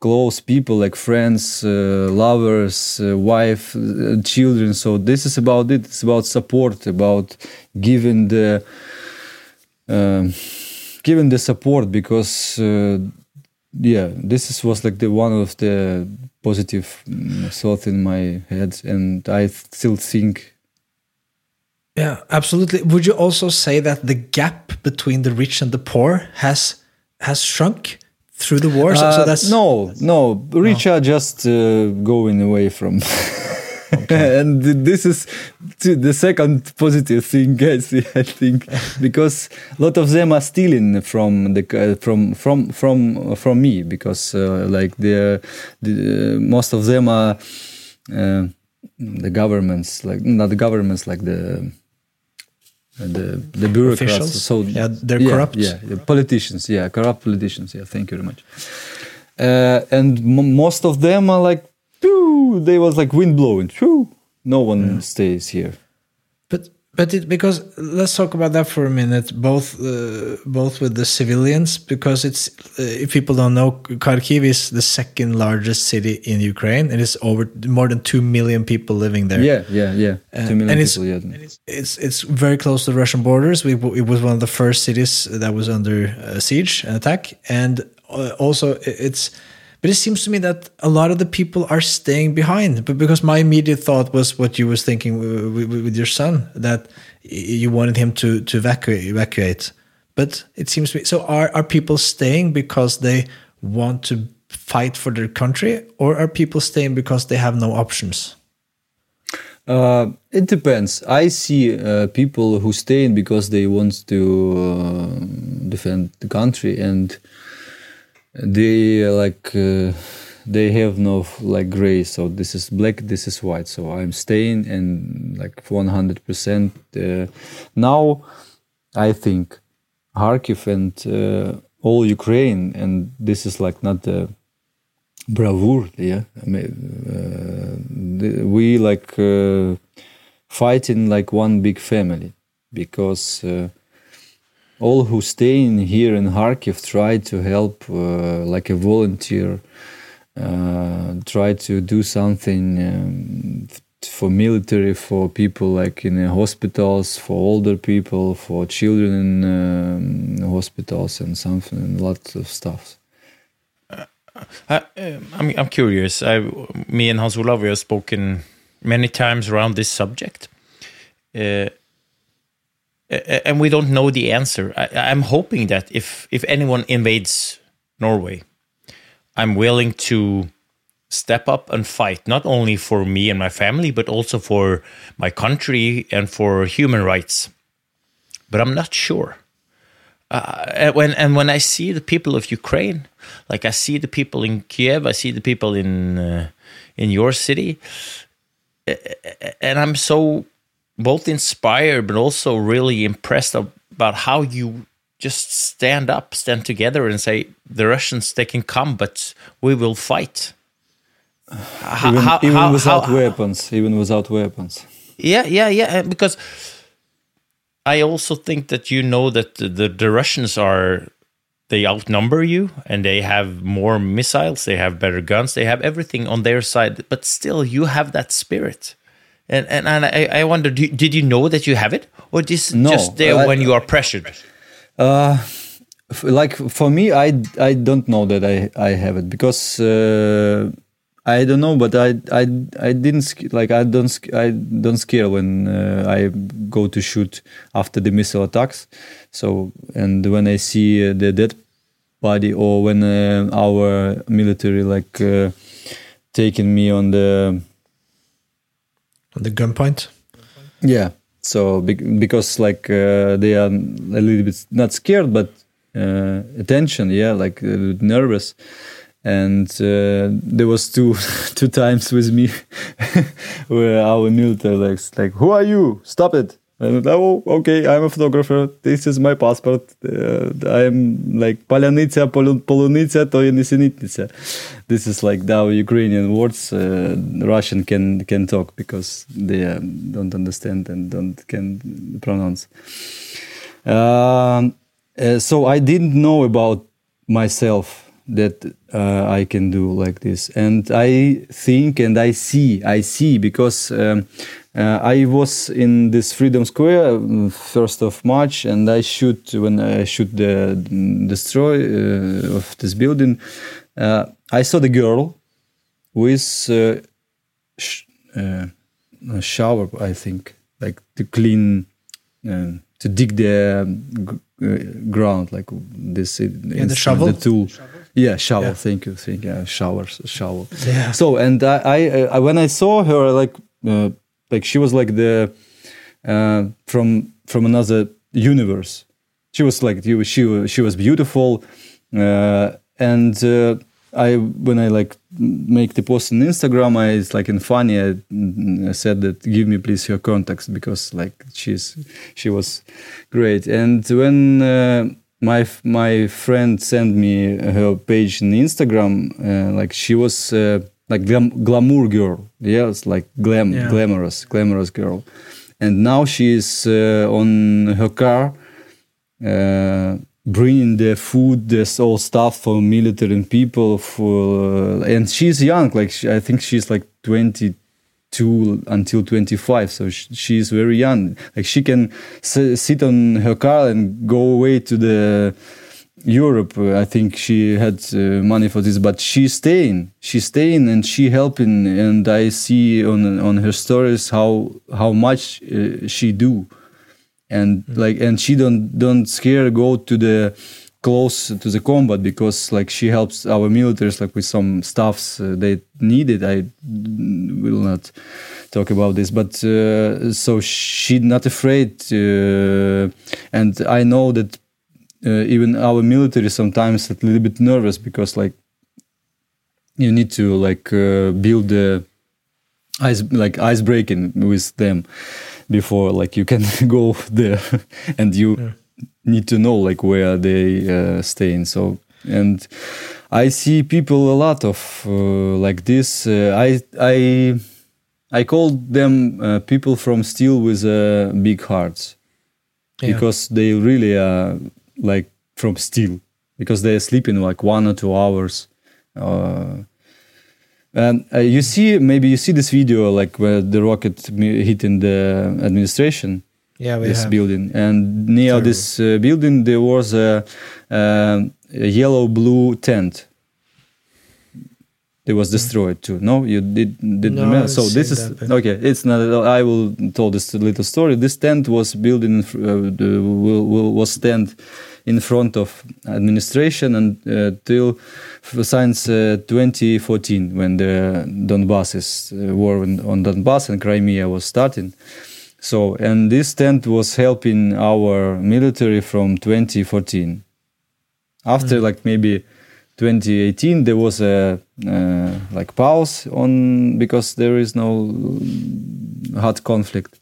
Speaker 4: close people like friends uh, lovers uh, wife uh, children. So this is about it. It's about support about giving the um, given the support because uh, yeah this is, was like the one of the positive mm, thought in my head and i still think.
Speaker 2: Yeah, absolutely. Would you also say that the gap between the rich and the poor has has shrunk through the wars? So, so
Speaker 4: Uh,
Speaker 2: that's
Speaker 4: no no. Rich are just uh, going away from and this is the second positive thing i see i think because a lot of them are stealing from the from from from from me because uh, like the, the most of them are uh, the governments like not the governments like the the the bureaucrats
Speaker 2: Officials?
Speaker 4: so
Speaker 2: Yeah, they're
Speaker 4: yeah,
Speaker 2: corrupt.
Speaker 4: yeah the politicians yeah corrupt politicians yeah thank you very much uh, and m- most of them are like Phew, they was like wind blowing. Phew, no one stays here.
Speaker 2: But but it because let's talk about that for a minute. Both uh, both with the civilians because it's uh, if people don't know, Kharkiv is the second largest city in Ukraine. It is over more than two million people living there.
Speaker 4: Yeah, yeah, yeah.
Speaker 2: Uh,
Speaker 4: Two million
Speaker 2: and it's,
Speaker 4: people. Yeah.
Speaker 2: and it's it's it's very close to the Russian borders. We, it was one of the first cities that was under uh, siege and attack, and uh, also it's. But it seems to me that a lot of the people are staying behind. But because my immediate thought was what you was thinking with, your son that you wanted him to to evacuate. evacuate. But it seems to me. So are are people staying because they want to fight for their country, or are people staying because they have no options?
Speaker 4: Uh, it depends. I see uh, people who stay in because they want to uh, defend the country, and they like uh, they have no like gray. So this is black, this is white. So I'm staying and like 100 percent. Uh, now, I think Kharkiv and uh, all Ukraine, and this is like not the yeah I mean, uh, we like uh, fighting like one big family because uh, all who stay in here in Kharkiv try to help uh, like a volunteer uh, try to do something um, for military for people like in uh, hospitals for older people for children in um, hospitals and something lots of stuff
Speaker 3: I, um, I'm, I'm curious. I, me and Hans Olav, we have spoken many times around this subject. Uh, and we don't know the answer. I, I'm hoping that if, if anyone invades Norway, I'm willing to step up and fight, not only for me and my family, but also for my country and for human rights. But I'm not sure uh, when and when I see the people of Ukraine, like I see the people in Kiev, I see the people in uh, in your city, and I'm so both inspired but also really impressed about how you just stand up, stand together, and say the Russians they can come, but we will fight. How-
Speaker 4: even,
Speaker 3: how-
Speaker 4: even
Speaker 3: how-
Speaker 4: without weapons even without weapons
Speaker 3: yeah, yeah, yeah. Because I also think that you know that the, the, the Russians are they outnumber you and they have more missiles, they have better guns, they have everything on their side. But still, you have that spirit. And and, and I, I wonder, do, did you know that you have it, or this
Speaker 4: No,
Speaker 3: just there
Speaker 4: I-
Speaker 3: when you are pressured?
Speaker 4: F- like for me i i don't know that i i have it because uh, i don't know but i i i didn't like i don't i don't scare when uh, i go to shoot after the missile attacks so and when i see uh, the dead body or when uh, our military like uh, taking me on the
Speaker 2: the gunpoint.
Speaker 4: yeah. So bec- because like uh, they are a little bit not scared, but uh, attention, yeah, like nervous. And uh, there was two two times with me where our military like like, who are you? Stop it! And oh, okay, I'm a photographer. This is my passport. Uh, I'm like Polyanitsa, Polunitsa, Toyanisinitsa. This is like now Ukrainian words. Uh, Russian can can talk because they uh, don't understand and don't can pronounce. Um, uh, so I didn't know about myself that uh, I can do like this, and I think and I see, I see because um, uh, I was in this Freedom Square um, first of March, and I shoot when I shoot the mm, destroy uh, of this building. Uh, I saw the girl with uh, sh- uh, a shower, I think, like to clean, uh, to dig the g- ground, like this. Yeah,
Speaker 2: the shovel?
Speaker 4: the tool. Yeah, shower.
Speaker 2: Yeah.
Speaker 4: Thank you. Thank you. Showers, shower.
Speaker 2: Yeah.
Speaker 4: So and I, I, uh, when I saw her, like, uh, like she was like the uh, from from another universe. She was like you. She she was beautiful, uh, and uh, I when I like make the post on Instagram, I it's like in funny. I, I said that give me please her contacts because like she's she was great. And when uh, my my friend sent me her page in Instagram, uh, like she was uh, like glam, glamour girl. Yes, like glam,
Speaker 2: Yeah.
Speaker 4: glamorous, glamorous girl. And now she is uh, on her car, uh, bringing the food, this all stuff for military and people. For and she's young, like she, I think she's like twenty two until 25 so sh- she's very young like she can sit on her car and go away to the europe Uh, i think she had uh, money for this but she's staying she's staying and she helping and i see on on her stories how how much uh, she do. And like and she don't don't scare go to the close to the combat because like she helps our militaries like with some stuffs uh, they needed i mm, will not talk about this but uh, so she not afraid uh, and i know that uh, even our military sometimes a little bit nervous because like you need to like uh, build the ice like ice breaking with them before like you can go there. And you need to know like where they uh, staying. So and i see people a lot of uh, like this. Uh, i i i call them uh, people from steel with uh, big hearts
Speaker 2: Yeah.
Speaker 4: because they really are like from steel because they're sleeping like one or two hours uh, and uh, you see maybe you see this video like where the rocket hitting the administration
Speaker 2: Yeah, we
Speaker 4: this
Speaker 2: have.
Speaker 4: building and near
Speaker 2: Terrible.
Speaker 4: this uh, building there was a, um a yellow blue tent it was destroyed too. No you did did
Speaker 2: No,
Speaker 4: so this is
Speaker 2: that,
Speaker 4: okay it's not i will tell this little story. This tent was built in uh, the, will, will, was stand in front of administration and uh, till since uh, 2014 when the donbass is uh, war in, on donbass and crimea was starting. So and this tent was helping our military from 2014 after like maybe 2018 there was a uh, like pause on because there is no hot conflict.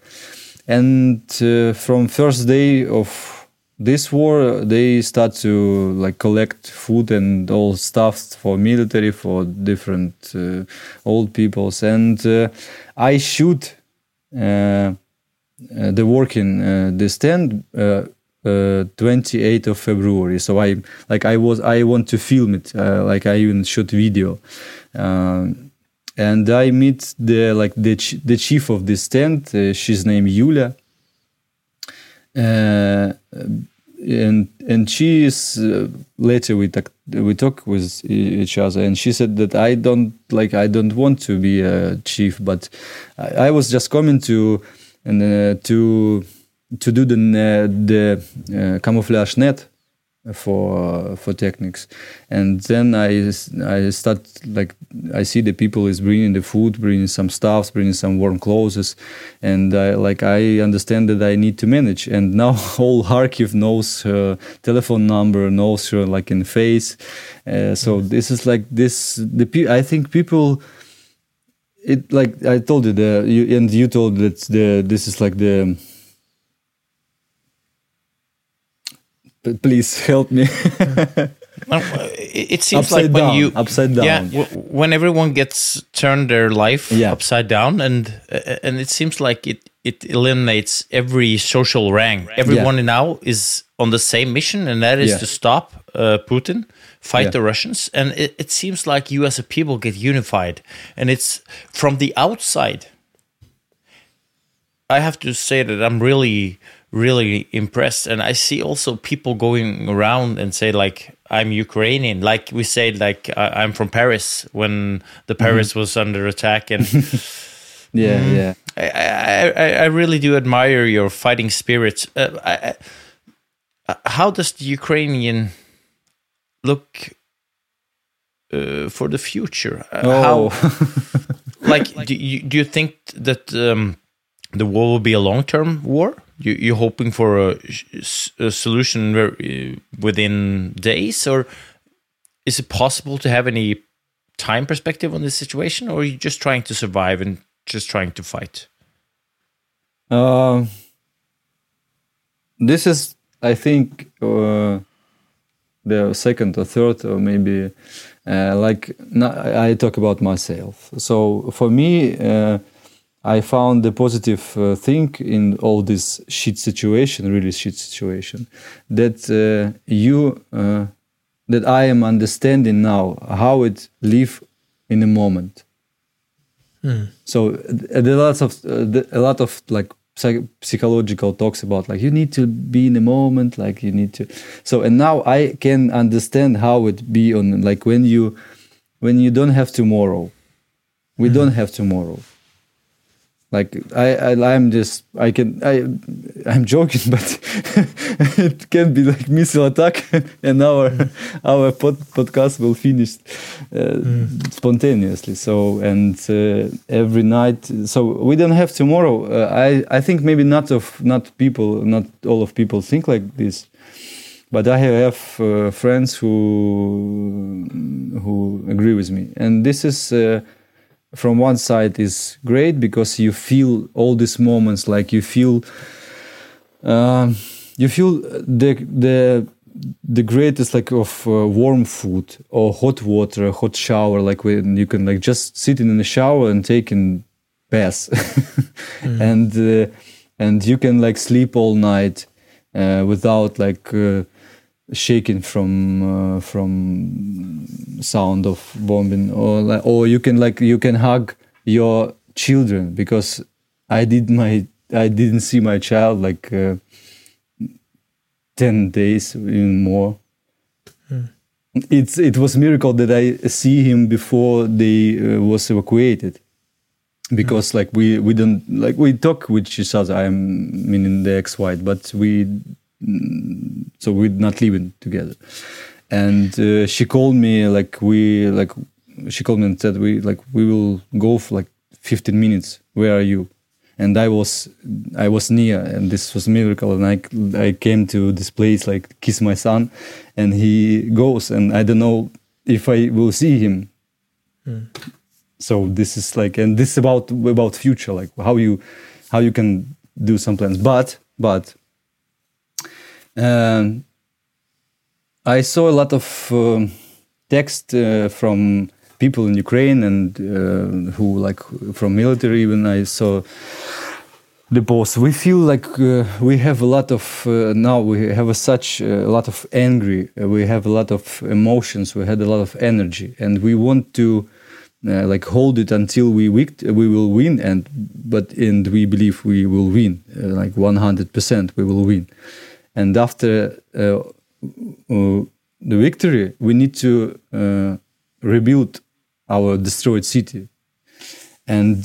Speaker 4: And uh, from first day of this war they start to like collect food and all stuff for military for different uh, old peoples. And uh, i shoot uh, uh, the working this tent uh, uh, 28th of February. So I like I was I want to film it. Uh, like I even shot video, um, and I meet the like the ch- the chief of this tent. Uh, she's named Yulia. Uh, and and she is uh, later we talk we talk with each other and she said that I don't like I don't want to be a chief but I, I was just coming to and uh, to to do the uh, the uh, camouflage net for for techniques and then i i start like i see the people is bringing the food bringing some stuffs bringing some warm clothes. And i like i understand that i need to manage. And now whole kharkiv knows her telephone number knows her like in face. Uh, so this is like this the i think people it like i told you the you, and you told that the this is like the please help me
Speaker 3: No, it it seems
Speaker 4: Upside
Speaker 3: like when
Speaker 4: down,
Speaker 3: you
Speaker 4: upside
Speaker 3: yeah,
Speaker 4: down.
Speaker 3: w- when everyone gets turned their life
Speaker 4: Yeah.
Speaker 3: upside down, and uh, and it seems like it it eliminates every social rank. Everyone now is on the same mission, and that is
Speaker 4: Yeah.
Speaker 3: to stop uh, Putin, fight
Speaker 4: Yeah.
Speaker 3: the Russians, and it, it seems like you as a people get unified, and it's from the outside. I have to say that I'm really, really impressed, and I see also people going around and say like I'm Ukrainian, like we say like I- I'm from Paris when the Paris was under attack, and
Speaker 4: yeah
Speaker 3: Mm.
Speaker 4: yeah
Speaker 3: I, I, I, really do admire your fighting spirit. Uh, I, I, how does the Ukrainian look uh, for the future? Uh,
Speaker 4: oh
Speaker 3: How like do you, do you think that um, the war will be a long term war? You, you're hoping for a solution within days, or is it possible to have any time perspective on this situation, or are you just trying to survive and just trying to fight?
Speaker 4: Uh, this is, I think, uh, the second or third or maybe Uh, like no, I I talk about myself. So for me, uh, I found the positive uh, thing in all this shit situation, really shit situation, that uh, you, uh, that I am understanding now how it live in a moment. So uh, there are lots of uh, the- a lot of like psych- psychological talks about like you need to be in the moment, like you need to. So and now I can understand how it be on like when you when you don't have tomorrow. We don't have tomorrow. Like I, I I'm just I can I I'm joking, but it can be like missile attack, and our our pod, podcast will finish uh, spontaneously. So and uh, every night, so we don't have tomorrow. Uh, I I think maybe not of not people, not all of people think like this, but I have uh, friends who who agree with me, and this is. From one side is great because you feel all these moments like you feel um, you feel the the the greatest like of uh, warm food or hot water hot shower like when you can like just sitting in the shower and taking bath and uh, and you can like sleep all night uh, without like uh, shaking from uh, from sound of bombing. Or or you can like you can hug your children because I did my I didn't see my child like uh, 10 days even more. It's it was a miracle that I see him before they uh, was evacuated. Because like we we don't like we talk with each other. I'm meaning the ex-wife but we mm, so we're not living together. And uh, she called me like we like she called me and said we like we will go for like 15 minutes. Where are you? And i was i was near and this was miracle. And i i came to this place like kiss my son and he goes and i don't know if i will see him. So this is like and this is about about future like how you how you can do some plans. But but um, I saw a lot of um, text uh, from people in Ukraine and uh, who like from military even I saw the boss. We feel like uh, we have a lot of uh, now we have a such a lot of angry. uh, we have a lot of emotions. We had a lot of energy, and we want to. Uh, like hold it until we we will win and but and we believe we will win uh, like 100% we will win and after uh, uh, the victory, we need to uh, rebuild our destroyed city, and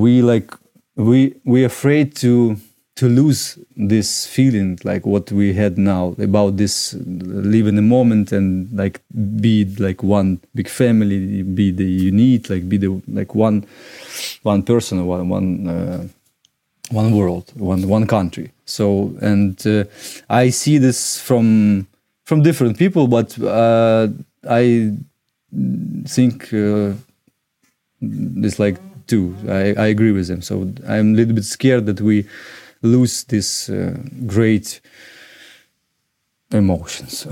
Speaker 4: we like we we afraid to to lose this feeling like what we had now about this live in the moment and like be like one big family, be the unit, like be the like one one person, one one. Uh, one world, one one country. So, and uh, I see this from from different people, but uh, I think uh, it's like two. I, I agree with them. So I'm a little bit scared that we lose this uh, great emotions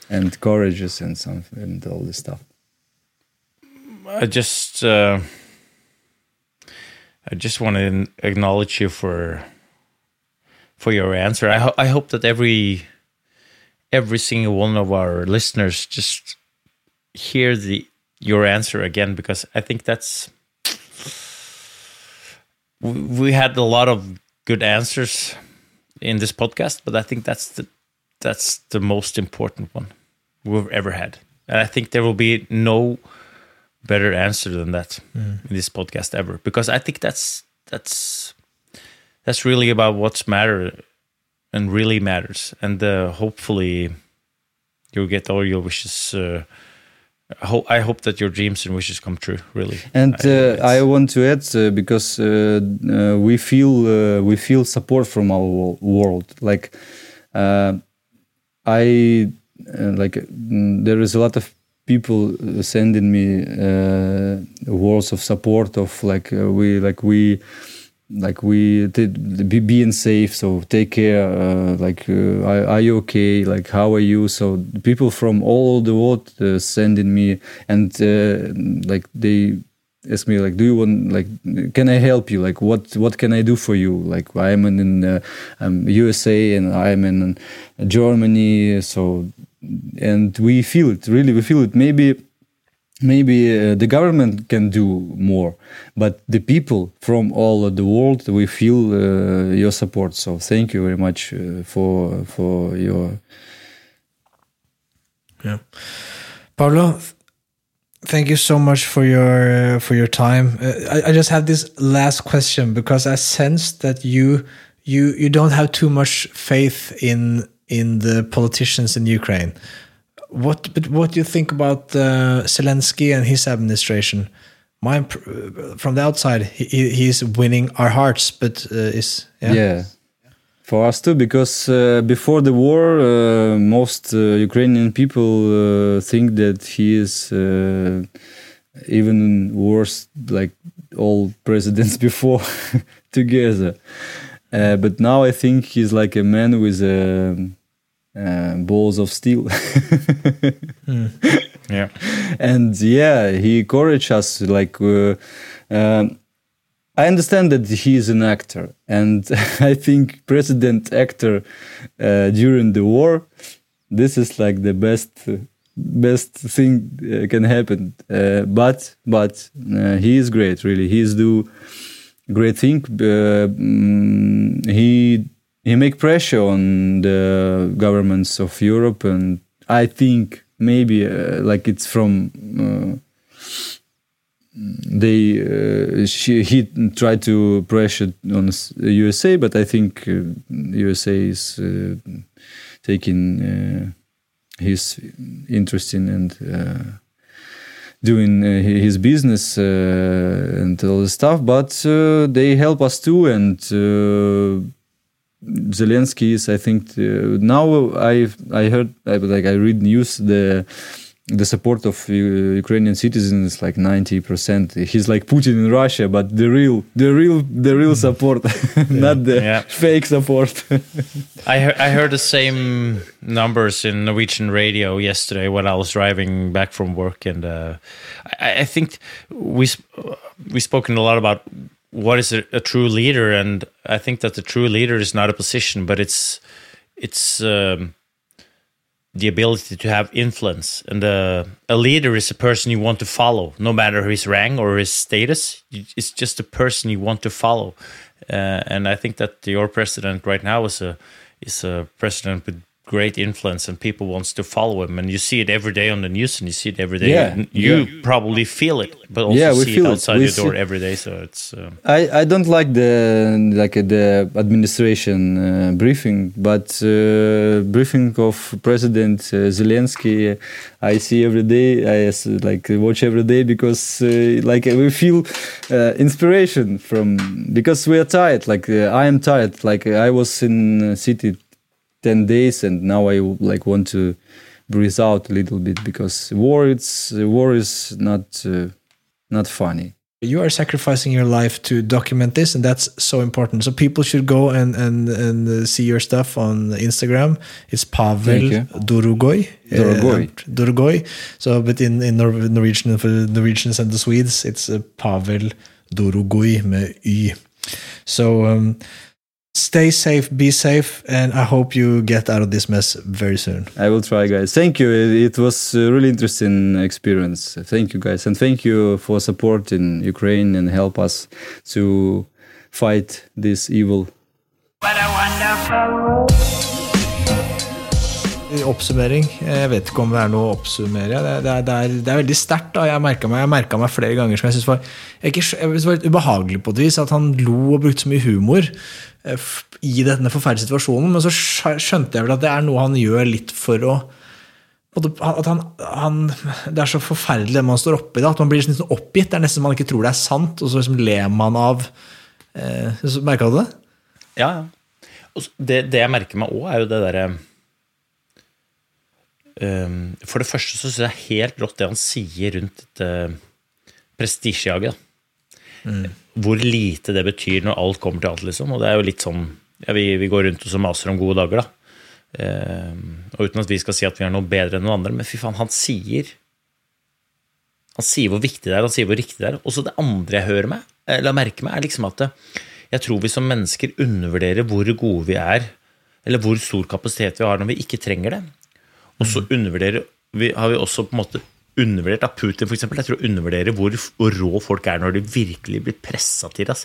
Speaker 4: and courages and some and all this stuff.
Speaker 3: I just uh, I just want to acknowledge you for for your answer. I ho- I hope that every every single one of our listeners just hear the your answer again because I think that's we, we had a lot of good answers in this podcast, but I think that's the that's the most important one we've ever had. And I think there will be no better answer than that mm. in this podcast ever because I think that's that's that's really about what's matter and really matters and uh, hopefully you'll get all your wishes uh, I, hope, I hope that your dreams and wishes come true really
Speaker 4: And
Speaker 3: I-
Speaker 4: uh, I want to add uh, because uh, uh, we feel uh, we feel support from our wo- world. Like uh, I uh, like mm, there is a lot of people sending me uh, words of support of like uh, we like we like we did be being safe so take care uh, like uh, are, you okay? Like how are you? So people from all the world uh, sending me and uh, like they ask me like do you want like can i help you? Like what what can i do for you? Like i'm in, in uh, usa and i'm in germany. So and we feel it really we feel it. Maybe maybe uh, the government can do more but the people from all the world we feel uh, your support so thank you very much uh, for for your
Speaker 2: Yeah. Pavel, thank you so much for your uh, for your time. Uh, I, I just have this last question because I sense that you you you don't have too much faith in in the politicians in Ukraine. What but what do you think about uh, Zelensky and his administration? My from the outside, he, he he's winning our hearts, but uh, is
Speaker 4: yeah. for us too because uh, before the war uh, most uh, ukrainian people uh, think that he is uh, even worse like all presidents before together but now i think he's like a man with uh, uh, balls of steel.
Speaker 3: Yeah.
Speaker 4: and yeah he encouraged us like uh, um, i understand that he is an actor. And i think president actor uh, during the war this is like the best best thing uh, can happen. Uh, but but uh, he is great really. He is do great thing uh, mm, he he make pressure on the governments of europe and i think maybe uh, like it's from uh, they uh, she, he tried to pressure on USA, but I think uh, USA is uh, taking uh, his interest in and uh, doing uh, his business uh, and all the stuff. But uh, they help us too, and uh, Zelensky is, I think, uh, now I I heard I, like I read news the the support of uh, Ukrainian citizens is like 90%. He's like Putin in Russia, but the real, the real, the real support, not the
Speaker 3: Yeah.
Speaker 4: fake support.
Speaker 3: I heard, I heard the same numbers in Norwegian radio yesterday when I was driving back from work, and uh, I, I think we sp- we spoken a lot about what is a, a true leader, and I think that the true leader is not a position, but it's it's um, the ability to have influence, and uh, a leader is a person you want to follow, no matter his rank or his status. It's just a person you want to follow, uh, and I think that your president right now is a is a president with great influence, and people wants to follow him, and you see it every day on the news, and you see it every day.
Speaker 4: Yeah,
Speaker 3: you
Speaker 4: yeah.
Speaker 3: probably feel it, but also
Speaker 4: Yeah, we
Speaker 3: see
Speaker 4: feel
Speaker 3: it
Speaker 4: it.
Speaker 3: outside
Speaker 4: We
Speaker 3: your door every day. So it's uh,
Speaker 4: I, I don't like the like uh, the administration uh, briefing, but uh, briefing of President uh, Zelensky, I see every day. I like watch every day because uh, like we feel uh, inspiration from because we are tired. Like I am tired. Like I was in city ten days, and now I like want to breathe out a little bit because war. It's war is not uh, not funny.
Speaker 2: you are sacrificing your life to document this and that's so important so people should go and and and uh, see your stuff on instagram it's pavel
Speaker 4: you.
Speaker 2: Dorogoy.
Speaker 4: Dorogoy.
Speaker 2: Uh, Dorogoy. so but in in norwegian for the norwegians and the swedes it's uh, pavel Dorogoy med y so um, stay safe be safe and i hope you get out of this mess very soon
Speaker 4: I will try, guys. Thank you. It was a really interesting experience. Thank you, guys, and thank you for supporting Ukraine and help us to fight this evil.
Speaker 1: What a wonderful.
Speaker 2: Oppsummering. Jeg vet ikke om det er noe å oppsummere. Det, det, det, er, det er veldig sterkt. Jeg merka meg, meg flere ganger som jeg syntes var, jeg jeg var litt ubehagelig på et vis. At han lo og brukte så mye humor i denne forferdelige situasjonen. Men så skjønte jeg vel at det er noe han gjør litt for å at han, han, Det er så forferdelig det man står oppi da, at man blir liksom oppgitt. Det er nesten man ikke tror det er sant, og så liksom ler man av eh, Merka du det?
Speaker 3: Ja, ja. Det, det jeg merker meg òg, er jo det derre um, For det første så syns jeg det er helt rått det han sier rundt dette prestisjejaget. Hvor lite det betyr når alt kommer til alt, liksom. Og det er jo litt sånn ja, vi, vi går rundt og så maser om gode dager, da. Eh, og uten at vi skal si at vi er noe bedre enn noen andre, men fy faen, han sier Han sier hvor viktig det er, han sier hvor riktig det er. Også det andre jeg hører meg, eller merker meg, er liksom at jeg tror vi som mennesker undervurderer hvor gode vi er, eller hvor stor kapasitet vi har når vi ikke trenger det. Og så undervurderer vi, har vi også på en måte undervurdert av Putin, eksempel. Jeg tror undervurderer hvor, rå folk er når de virkelig blir pressa til det.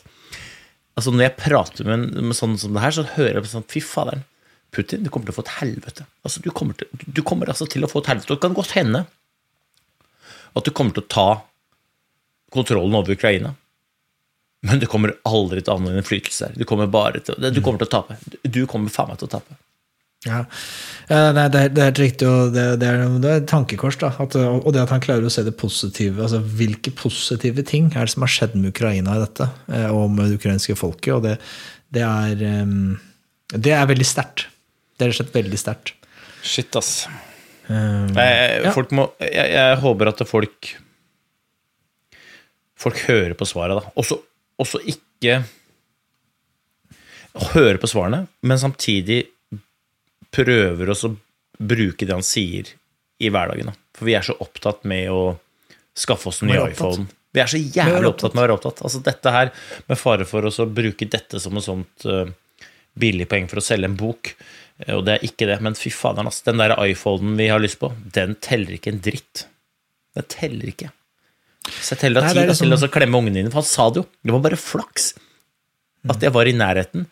Speaker 3: Altså, når jeg prater med, med sånn som det her, så hører jeg sånn Fy faderen, Putin, du kommer til å få et helvete. Altså, du, kommer til, du kommer altså til å få et helvete. Og det kan godt hende at du kommer til å ta kontrollen over Ukraina. Men du kommer aldri til å ha noen innflytelse her. Du kommer bare til, du kommer til å tape. Du kommer faen meg til å tape.
Speaker 2: Ja, Nei, det, er, det er helt riktig, og det, det, er, det er et tankekors. da, at, Og det at han klarer å se det positive. altså Hvilke positive ting er det som har skjedd med Ukraina i dette, eh, og med det ukrainske folket? og Det, det er, det er veldig sterkt. Det er rett og slett veldig sterkt.
Speaker 3: Shit, ass.
Speaker 2: Um,
Speaker 3: Jeg,
Speaker 2: ja.
Speaker 3: folk må, jeg, jeg håper at folk Folk hører på svaret, da. Også, også ikke hører på svarene, men samtidig prøver også å bruke det han sier i hverdagen. Da. For vi er så opptatt med å skaffe oss en ny iPhone. Vi er så jævlig
Speaker 2: opptatt.
Speaker 3: opptatt med å være opptatt. Altså dette her, med fare for å bruke dette som et sånt uh, billig poeng for å selge en bok, eh, og det er ikke det, men fy faderen, ass, den der iPhonen vi har lyst på, den teller ikke en dritt. Den teller ikke. Så jeg
Speaker 2: teller
Speaker 3: av tid
Speaker 2: er
Speaker 3: til
Speaker 2: liksom-
Speaker 3: å klemme ungene dine, for han sa det jo. Det var bare flaks at jeg var i nærheten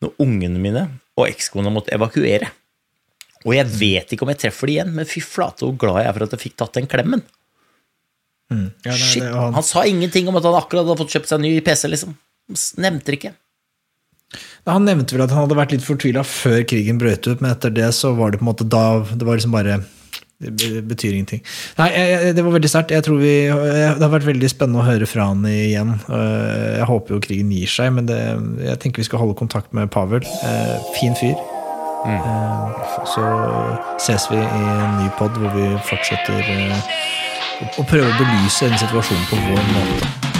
Speaker 3: når ungene mine og ekskona måtte evakuere. Og jeg vet ikke om jeg treffer de igjen, men fy flate hvor glad jeg er for at jeg fikk tatt den klemmen.
Speaker 2: ja, nei,
Speaker 3: Shit,
Speaker 2: det, han...
Speaker 3: han, sa ingenting om at han akkurat hadde fått kjøpt seg en ny PC, liksom. Han Nevnte det ikke.
Speaker 2: Han nevnte vel at han hadde vært litt fortvila før krigen brøt ut, men etter det så var det på en måte da Det var liksom bare Det betyr ingenting. Nei, jeg, det var veldig sterkt. Jeg tror vi, Det har vært veldig spennende å høre fra han igjen. Eh, Jeg håper jo krigen gir seg, men det, jeg tenker vi skal holde kontakt med Pavel. Eh, Fin fyr. Mm. Så ses vi i en ny pod hvor vi fortsetter eh, å- prøve å belyse den situasjonen på vår måte.